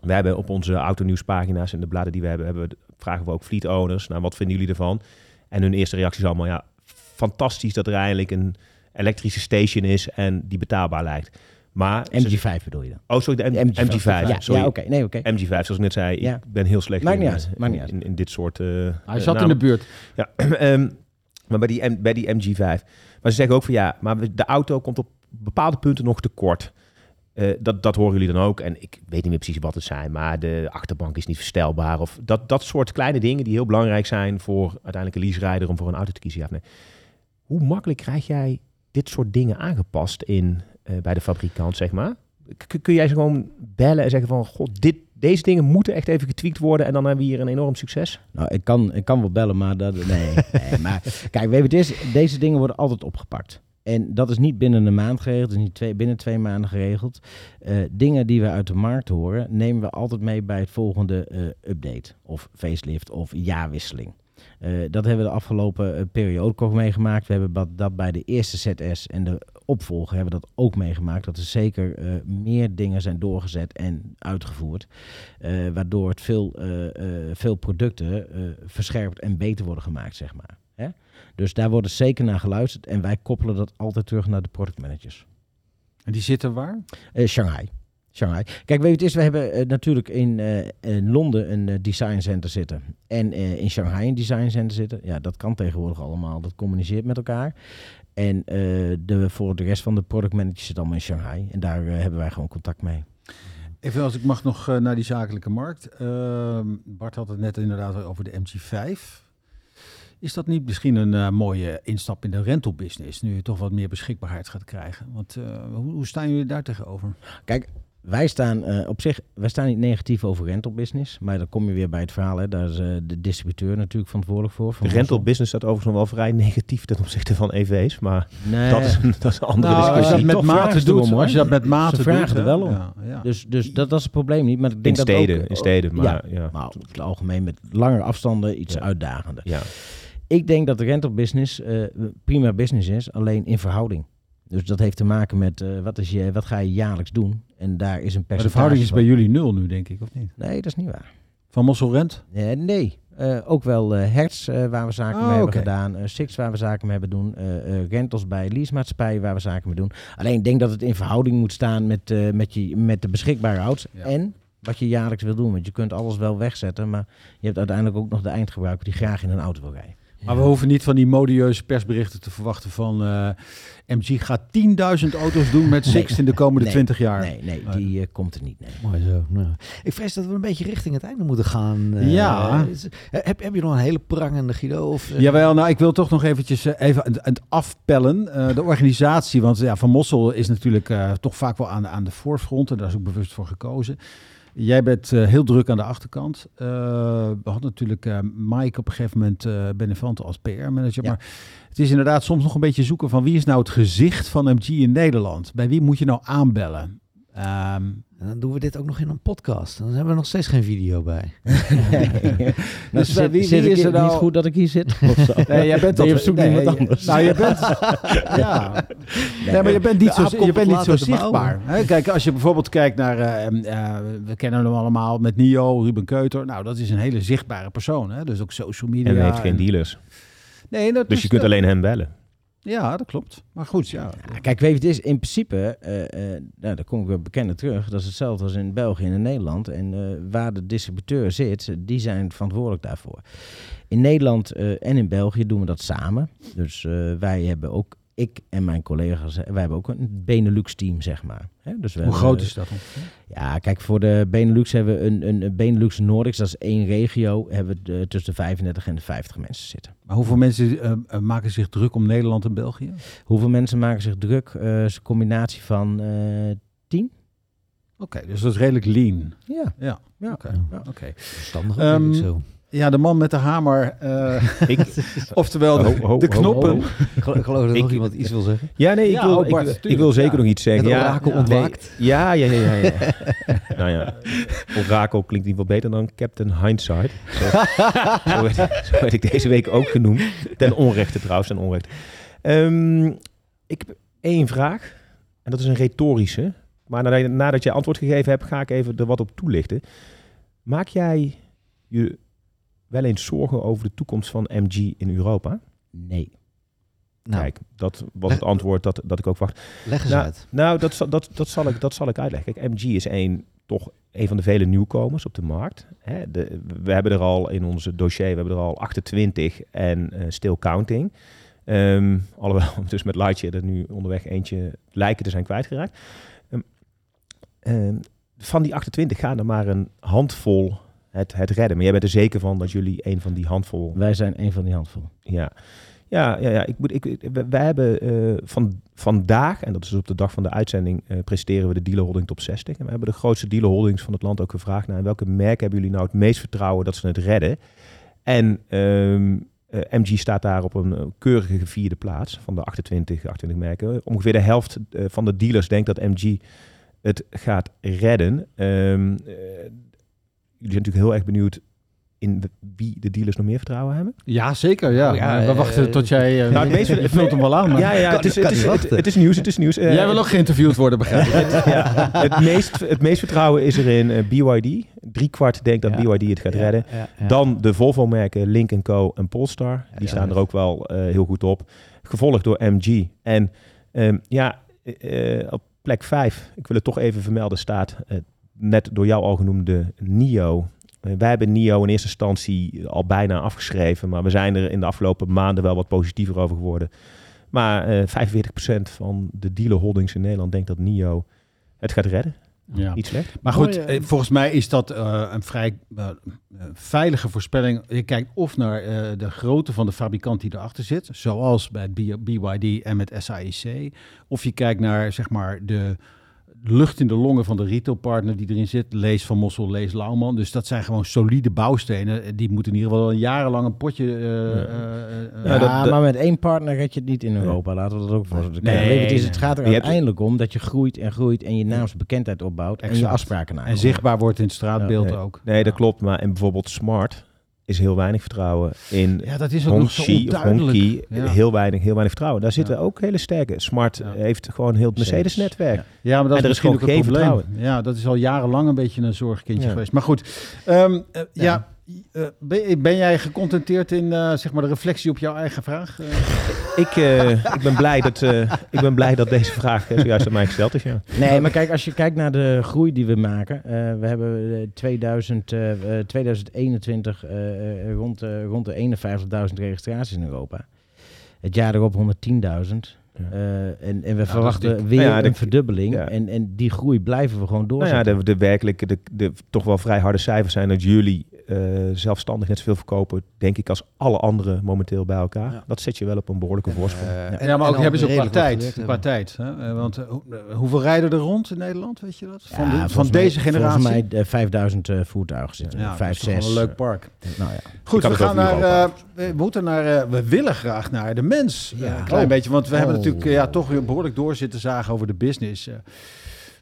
We hebben op onze autonieuwspagina's en de bladen die we hebben, hebben we, vragen we ook fleet owners, nou wat vinden jullie ervan? En hun eerste reactie is allemaal, ja, fantastisch dat er eindelijk een elektrische station is en die betaalbaar lijkt. Maar ze- MG5 bedoel je dan? Oh, sorry, de M- MG5. MG5. Ja, sorry. ja oké. Nee, oké. MG5, zoals ik net zei, Ja. ik ben heel slecht in, niet eh, uit, maakt niet uit. in, in dit soort... eh, Hij eh, zat in namen. de buurt. Ja, ehm, maar bij die, bij die MG5. Maar ze zeggen ook van ja, maar de auto komt op bepaalde punten nog tekort. Eh dat, dat horen jullie dan ook. En ik weet niet meer precies wat het zijn, maar de achterbank is niet verstelbaar. Of dat, dat soort kleine dingen die heel belangrijk zijn voor uiteindelijk een leaserijder om voor een auto te kiezen. Ja. Hoe makkelijk krijg jij dit soort dingen aangepast in, eh, bij de fabrikant, zeg maar? Kun jij ze gewoon bellen en zeggen van, god, dit, deze dingen moeten echt even getweakt worden en dan hebben we hier een enorm succes? Nou, ik kan, ik kan wel bellen, maar dat, nee. Maar kijk, weet je, het deze dingen worden altijd opgepakt. En dat is niet binnen een maand geregeld, is niet twee, binnen twee maanden geregeld. Eh, dingen die we uit de markt horen, nemen we altijd mee bij het volgende eh, update. Of facelift of jaarwisseling. Eh, dat hebben we de afgelopen periode ook meegemaakt. We hebben dat bij de eerste ZS en de opvolger hebben we dat ook meegemaakt. Dat er zeker eh, meer dingen zijn doorgezet en uitgevoerd. eh, waardoor het veel, eh, veel producten verscherpt en beter worden gemaakt, zeg maar. Hè? Dus daar wordt zeker naar geluisterd. En wij koppelen dat altijd terug naar de productmanagers. En die zitten waar? Shanghai. Shanghai. Kijk, weet je, het is, we hebben natuurlijk in, in Londen een design center zitten. En in Shanghai een design center zitten. Ja, dat kan tegenwoordig allemaal. Dat communiceert met elkaar. En eh, de, voor de rest van de product managers zit allemaal in Shanghai. En daar eh, hebben wij gewoon contact mee. Even als ik mag nog eh, naar die zakelijke markt. Ehm, Bart had het net inderdaad over de MG5. Is dat niet misschien een mooie instap in de rental business, nu je toch wat meer beschikbaarheid gaat krijgen? Want hoe, hoe staan jullie daar tegenover? Kijk, wij staan eh, op zich, wij staan niet negatief over rental business. Maar dan kom je weer bij het verhaal. Hè. Daar is eh, de distributeur natuurlijk verantwoordelijk voor. Van De rental Mossel. business staat overigens nog wel vrij negatief ten opzichte van EV's, maar Nee. dat, is, een- dat is een andere Nou, als je dat discussie. met mate doet, hoor. als je dat met mate Ze doet, vragen hè? er wel om. Ja, ja. Dus, dus dat, dat is het probleem niet. Maar ik In denk dat steden, ook, in steden, maar ja, ja. maar over het algemeen met langere afstanden iets Ja. uitdagender. ja. Ik denk dat de rental business eh, prima business is, alleen in verhouding. Dus dat heeft te maken met eh, wat, is je, wat ga je jaarlijks doen. En daar is een percentage Maar de verhouding is bij jullie nul nu, denk ik, of niet? Nee, dat is niet waar. Van Mossel Rent? Eh, nee, Eh, ook wel eh Hertz eh, waar we zaken Oh, mee hebben oké. gedaan. Six waar we zaken mee hebben doen. rentals bij leasemaatschappijen waar we zaken mee doen. Alleen ik denk dat het in verhouding moet staan met, met, je, met de beschikbare. Ja. En wat je jaarlijks wil doen. Want je kunt alles wel wegzetten. Maar je hebt uiteindelijk ook nog de eindgebruiker die graag in een auto wil rijden. Maar we hoeven niet van die modieuze persberichten te verwachten van eh, MG gaat 10.000 auto's doen met Sixt in de komende Nee. 20 jaar. Nee, nee, die eh, komt er niet. Nee. Mooi zo. Nou, ik vrees dat we een beetje richting het einde moeten gaan. eh. Ja. Heb, heb je nog een hele prangende Guido? Of, Jawel, nou ik wil toch nog eventjes even aan het- afpellen. De organisatie, want ja, Van Mossel is natuurlijk toch vaak wel aan, aan de voorfront en daar is ook bewust voor gekozen. Jij bent eh, heel druk aan de achterkant. Eh, we hadden natuurlijk eh, Mike op een gegeven moment uh, Benevante als PR-manager. Ja. Maar het is inderdaad soms nog een beetje zoeken van wie is nou het gezicht van MG in Nederland? Bij wie moet je nou aanbellen? Ehm, En dan doen we dit ook nog in een podcast. Dan hebben we nog steeds geen video bij. nou, Dus zit, wie- is er niet nou- goed dat ik hier zit? Of zo? Nee, jij bent dat- op zoek naar nee, iemand anders? Nou, je bent, ja. Nee, maar je bent niet zo, je bent niet zo zichtbaar. Hè? Kijk, als je bijvoorbeeld kijkt naar, eh, eh, we kennen hem allemaal met Nio, Ruben Keuter. Nou, dat is een hele zichtbare persoon. Hè? Dus ook social media. En hij heeft geen en- dealers. Nee, dat Dus is- je kunt alleen hem bellen. Ja, dat klopt. Maar goed, ja. Kijk, weet je, het is in principe, eh, eh, nou, daar kom ik weer bekender terug. Dat is hetzelfde als in België en in Nederland. En eh, waar de distributeur zit, die zijn verantwoordelijk daarvoor. In Nederland en in België doen we dat samen. Dus wij hebben ook, ik en mijn collega's, eh, wij hebben ook een Benelux-team, zeg maar. Hè? Dus we Hoe hebben, groot eh, is dat? Ja, kijk, voor de Benelux hebben we een, een, een Benelux Nordics, dat is één regio, hebben we de- tussen de 35 en de 50 mensen zitten. Maar hoeveel mensen eh, eh, maken zich druk om Nederland en België? Hoeveel mensen maken zich druk? Eh, is een combinatie van eh 10? Oké, dus dat is redelijk lean. Ja. Ja, Ja. oké. Ja. oké. Verstandig ook, Ehm, denk ik zo. Ja, de man met de hamer. eh, Ik, oftewel de, Ho, ho, de knoppen. ho. Ik geloof ik geloof dat Ik- nog iemand iets wil zeggen. ja, nee, ik Ja, wil, oh, ik, wil- ik tuurlijk, wil zeker ja. nog iets zeggen. Het ja, orakel ja, ontwaakt. nee, ja, ja, ja, ja. ja. nou ja, orakel klinkt niet wel beter dan Captain Hindsight. Zo, zo, werd, zo werd ik deze week ook genoemd. Ten onrechte trouwens, ten onrechte. Ehm, ik heb één vraag. En dat is een retorische. Maar nadat, je- nadat je antwoord gegeven hebt, ga ik even er wat op toelichten. Maak jij je wel eens zorgen over de toekomst van MG in Europa? Nee. Nou, Kijk, dat was het antwoord dat, dat ik ook wacht. leg eens Nou, uit. Nou, dat, zal- dat, dat, zal ik, dat zal ik uitleggen. Kijk, MG is een, toch een van de vele nieuwkomers op de markt. Hè, de, we hebben er al in onze dossier, we hebben er al 28 en eh still counting. Ehm, alhoewel we dus met Lightyear er nu onderweg eentje lijken te zijn kwijtgeraakt. Ehm, ehm, van die 28 gaan er maar een handvol het, het redden. Maar jij bent er zeker van dat jullie een van die handvol Wij zijn een van die handvol. ja, ja, ja, ja. Ik moet, ik, we hebben eh, van, vandaag, en dat is op de dag van de uitzending, eh presenteren we de dealer holding top 60. En we hebben de grootste dealer holdings van het land ook gevraagd naar welke merken hebben jullie nou het meest vertrouwen dat ze het redden. En ehm, eh, MG staat daar op een keurige vierde plaats van de 28, 28 merken. Ongeveer de helft van de dealers denkt dat MG het gaat redden. Ehm, eh, jullie zijn natuurlijk heel erg benieuwd in wie de dealers nog meer vertrouwen hebben. Ja, zeker. Ja. Oh, ja, we eh, wachten tot jij... eh, nou, het meeste- je vult hem wel aan. Maar Ja, ja, het, is, het, is, het, het is nieuws, het is nieuws. Eh, Jij wil ook geïnterviewd worden, begrijp ik. ja, het, meest, het meest vertrouwen is er in eh, BYD. Drie kwart denkt dat Ja. BYD het gaat redden. Dan de Volvo-merken Link Co en Polestar. Die staan er ook wel eh, heel goed op. Gevolgd door MG. En ehm, ja, eh, op plek vijf, ik wil het toch even vermelden, staat eh, net door jou al genoemde NIO. Eh, wij hebben NIO in eerste instantie al bijna afgeschreven. Maar we zijn er in de afgelopen maanden wel wat positiever over geworden. Maar eh 45% van de dealer holdings in Nederland denkt dat NIO het gaat redden. Ja. Niet slecht. Maar goed, eh, eh, volgens mij is dat eh, een vrij eh, eh, veilige voorspelling. Je kijkt of naar eh, de grootte van de fabrikant die erachter zit, zoals bij BYD en met SAIC. Of je kijkt naar zeg maar de lucht in de longen van de retailpartner die erin zit. Lees Van Mossel, lees Lauwman. Dus dat zijn gewoon solide bouwstenen. Die moeten in ieder geval een jarenlang een potje... eh, Ja. eh, eh, Ja, Ja, dat- dat- maar met één partner red je het niet in Europa. Laten we dat ook voor Nee, je, het, is, het nee. gaat er hebt- uiteindelijk om dat je groeit en groeit en je naamsbekendheid opbouwt en je afspraken en nakomt. zichtbaar wordt in het straatbeeld Ja, ook. Nee, dat Ja. klopt. Maar en bijvoorbeeld Smart is heel weinig vertrouwen. In Ja, dat is ook nog zo Ja. heel weinig, heel weinig vertrouwen. Daar zitten Ja. ook hele sterke. Smart Ja. heeft gewoon heel het Mercedes. Mercedes-netwerk. Ja, maar dat En er is gewoon een geen probleem. vertrouwen. Ja, dat is al jarenlang een beetje een zorgkindje Ja. geweest. Maar goed, ehm, eh, ja. Eh, ben, ben jij gecontenteerd in eh, zeg maar de reflectie op jouw eigen vraag? Eh, Ik, ik, ben blij dat, ik ben blij dat deze vraag zojuist aan mij gesteld is. Ja. Nee, maar kijk, als je kijkt naar de groei die we maken. eh, we hebben eh, 2000, eh, eh, 2021 eh, eh, rond, eh, rond de 51.000 registraties in Europa. Het jaar erop 110.000. Eh, en, en we is verwachten weer Nou ja, de- een verdubbeling. ja. En, en die groei blijven we gewoon Nou doorzetten. ja, de, de werkelijke, de, de toch wel vrij harde cijfers zijn dat jullie eh, zelfstandig net zoveel verkopen, denk ik, als alle anderen momenteel bij elkaar. Ja. Dat zet je wel op een behoorlijke voorsprong. Eh, en- ja, maar ook hebben ze ook qua redelijk wat tijd. hebben. tijd hè? Want hoe- hoeveel rijden er rond in Nederland, weet je dat? Van, Ja, de- van volgens mij- deze generatie? Volgens mij eh, 5000 eh, voertuigen zitten. ja, er. Vijf, dat is toch wel zes. een leuk park. Nou ja. Goed, we gaan naar. Eh, we moeten naar. eh, we willen graag naar de mens. Ja. Een klein Oh. beetje, want we hebben Oh. Natuurlijk eh, ja, toch behoorlijk door zitten zagen over de business. eh.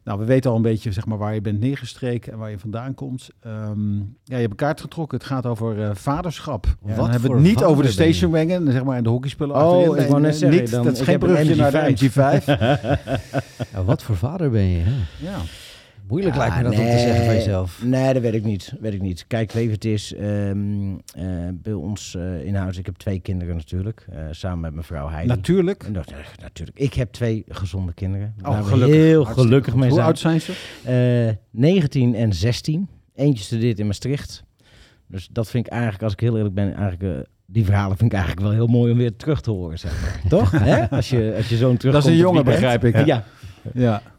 nou, we weten al een beetje zeg maar, waar je bent neergestreken en waar je vandaan komt. Ehm, ja, je hebt een kaart getrokken. Het gaat over eh, vaderschap. Wat dan hebben we het niet over de stationwagen, zeg maar, en de hockeyspullen Oh, ik wou net zeggen, niet, dan- dat is geen brugje naar de MG5. MG5. Ja, wat voor vader ben je? hè? ja. Moeilijk Ja, lijkt me dat om te zeggen van jezelf. Nee, dat weet ik niet. Weet ik niet. Kijk, wat het is. ehm, eh, bij ons eh, in huis, ik heb twee kinderen natuurlijk. eh, samen met mijn vrouw Heidi. Natuurlijk. En dat- eh, natuurlijk. Ik heb twee gezonde kinderen. Oh, gelukkig. heel Hartstikke gelukkig mee Hoe zijn. oud zijn ze? Eh, 19 en 16. Eentje studeert in Maastricht. Dus dat vind ik eigenlijk, als ik heel eerlijk ben, eigenlijk... eh, die verhalen vind ik eigenlijk wel heel mooi om weer terug te horen, zeg maar. Toch? Hè? Als je, als je zo'n terug Dat is een jongen, begrijp ik. Ja. Ja.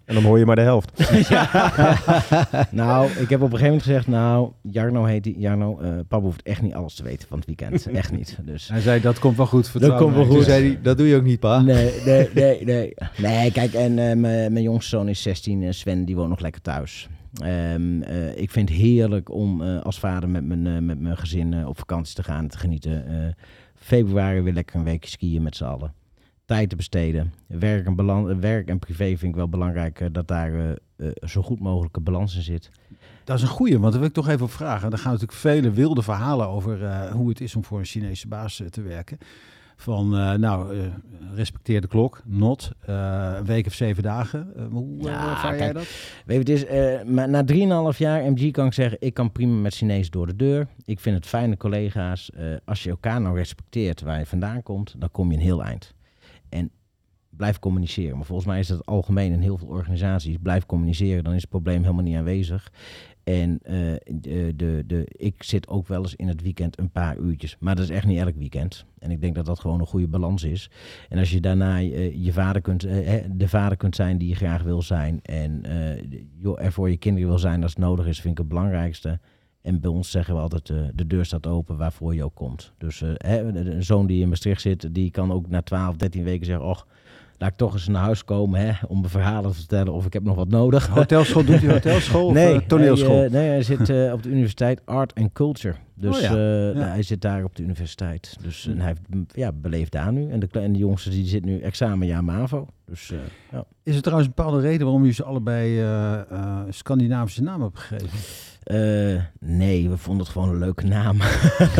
En dan hoor je maar de helft. Nou, ik heb op een gegeven moment gezegd, nou, Jarno heet die. Jarno, eh papa hoeft echt niet alles te weten van het weekend. Echt niet. Dus. Hij zei, dat komt wel goed. vertrouw komt wel goed. Toen zei hij, dat doe je ook niet, pa. Nee, nee, nee, nee. Nee, kijk, en eh, mijn mijn jongste zoon is 16. en Sven, die woont nog lekker thuis. Ehm, eh, ik vind het heerlijk om eh, als vader met mijn, eh, met mijn gezin eh, op vakantie te gaan en te genieten. Eh, februari weer lekker een weekje skiën met z'n allen. Tijd te besteden. Werk en, balan- eh, werk en privé vind ik wel belangrijk eh, dat daar eh, eh, zo goed mogelijke balans in zit. Dat is een goeie, want daar wil ik toch even op vragen. Er gaan natuurlijk vele wilde verhalen over hoe het is om voor een Chinese baas te werken. Van, nou, respecteer de klok, not, een week of zeven dagen. Hoe Ja, ervaar jij dat? Weet je, het is, maar na 3,5 jaar MG kan ik zeggen, ik kan prima met Chinees door de deur. Ik vind het fijne collega's. Als je elkaar nou respecteert waar je vandaan komt, dan kom je een heel eind. En blijf communiceren. Maar volgens mij is dat algemeen in heel veel organisaties. Blijf communiceren, dan is het probleem helemaal niet aanwezig. En eh, de, de, de, ik zit ook wel eens in het weekend een paar uurtjes. Maar dat is echt niet elk weekend. En ik denk dat dat gewoon een goede balans is. En als je daarna eh, je vader kunt, eh, de vader kunt zijn die je graag wil zijn. En eh, joh, er voor je kinderen wil zijn als het nodig is, vind ik het belangrijkste. En bij ons zeggen we altijd, eh, de deur staat open waarvoor je ook komt. Dus hè, een zoon die in Maastricht zit, die kan ook na 12, 13 weken zeggen... Och, laat ik toch eens naar huis komen hè, om me verhalen te vertellen of ik heb nog wat nodig. Hotelschool, doet hij hotelschool nee, of eh, toneelschool? Hij, nee, hij zit op de universiteit Art and Culture. Dus Oh ja, ja. nou, hij zit daar op de universiteit. Dus en hij heeft, ja, beleeft daar nu. En de, en de jongste die zit nu examenjaar MAVO. Dus ja. Is er trouwens een bepaalde reden waarom je ze allebei Scandinavische namen hebt gegeven? Eh, nee, we vonden het gewoon een leuke naam.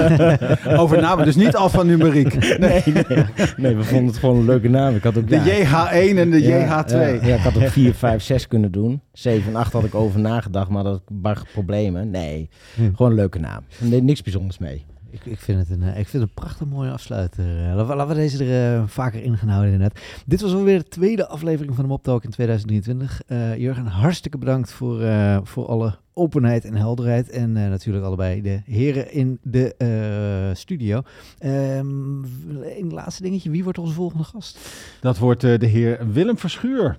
Over namen, dus niet alfanumeriek. nee, nee, nee, we vonden het gewoon een leuke naam. Ik had ook De ja, JH1 en de ja, JH2. Ja, ja, ik had ook 4, 5, 6 kunnen doen. 7 en 8 had ik over nagedacht, maar dat bar problemen. Nee, Hm. gewoon een leuke naam. Nee, niks bijzonders mee. Ik, ik, vind het een, eh, ik vind het een prachtig mooie afsluiter. Eh, Laten we, deze er eh, vaker in gaan houden inderdaad. Dit was alweer de tweede aflevering van de Mop Talk in 2023. Eh, Jurgen, hartstikke bedankt voor, voor alle openheid en helderheid. En natuurlijk allebei de heren in de studio. Ehm, een laatste dingetje. Wie wordt onze volgende gast? Dat wordt de heer Willem Verschuur.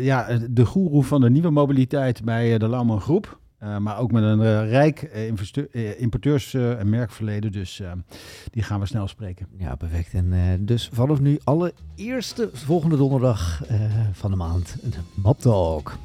Ja, de goeroe van de nieuwe mobiliteit bij de Lauwman Groep. Eh, maar ook met een eh, rijk uh, importeurs- en merkverleden. Dus die gaan we snel spreken. Ja, perfect. En dus vanaf nu alle eerste volgende donderdag van de maand. Map Talk.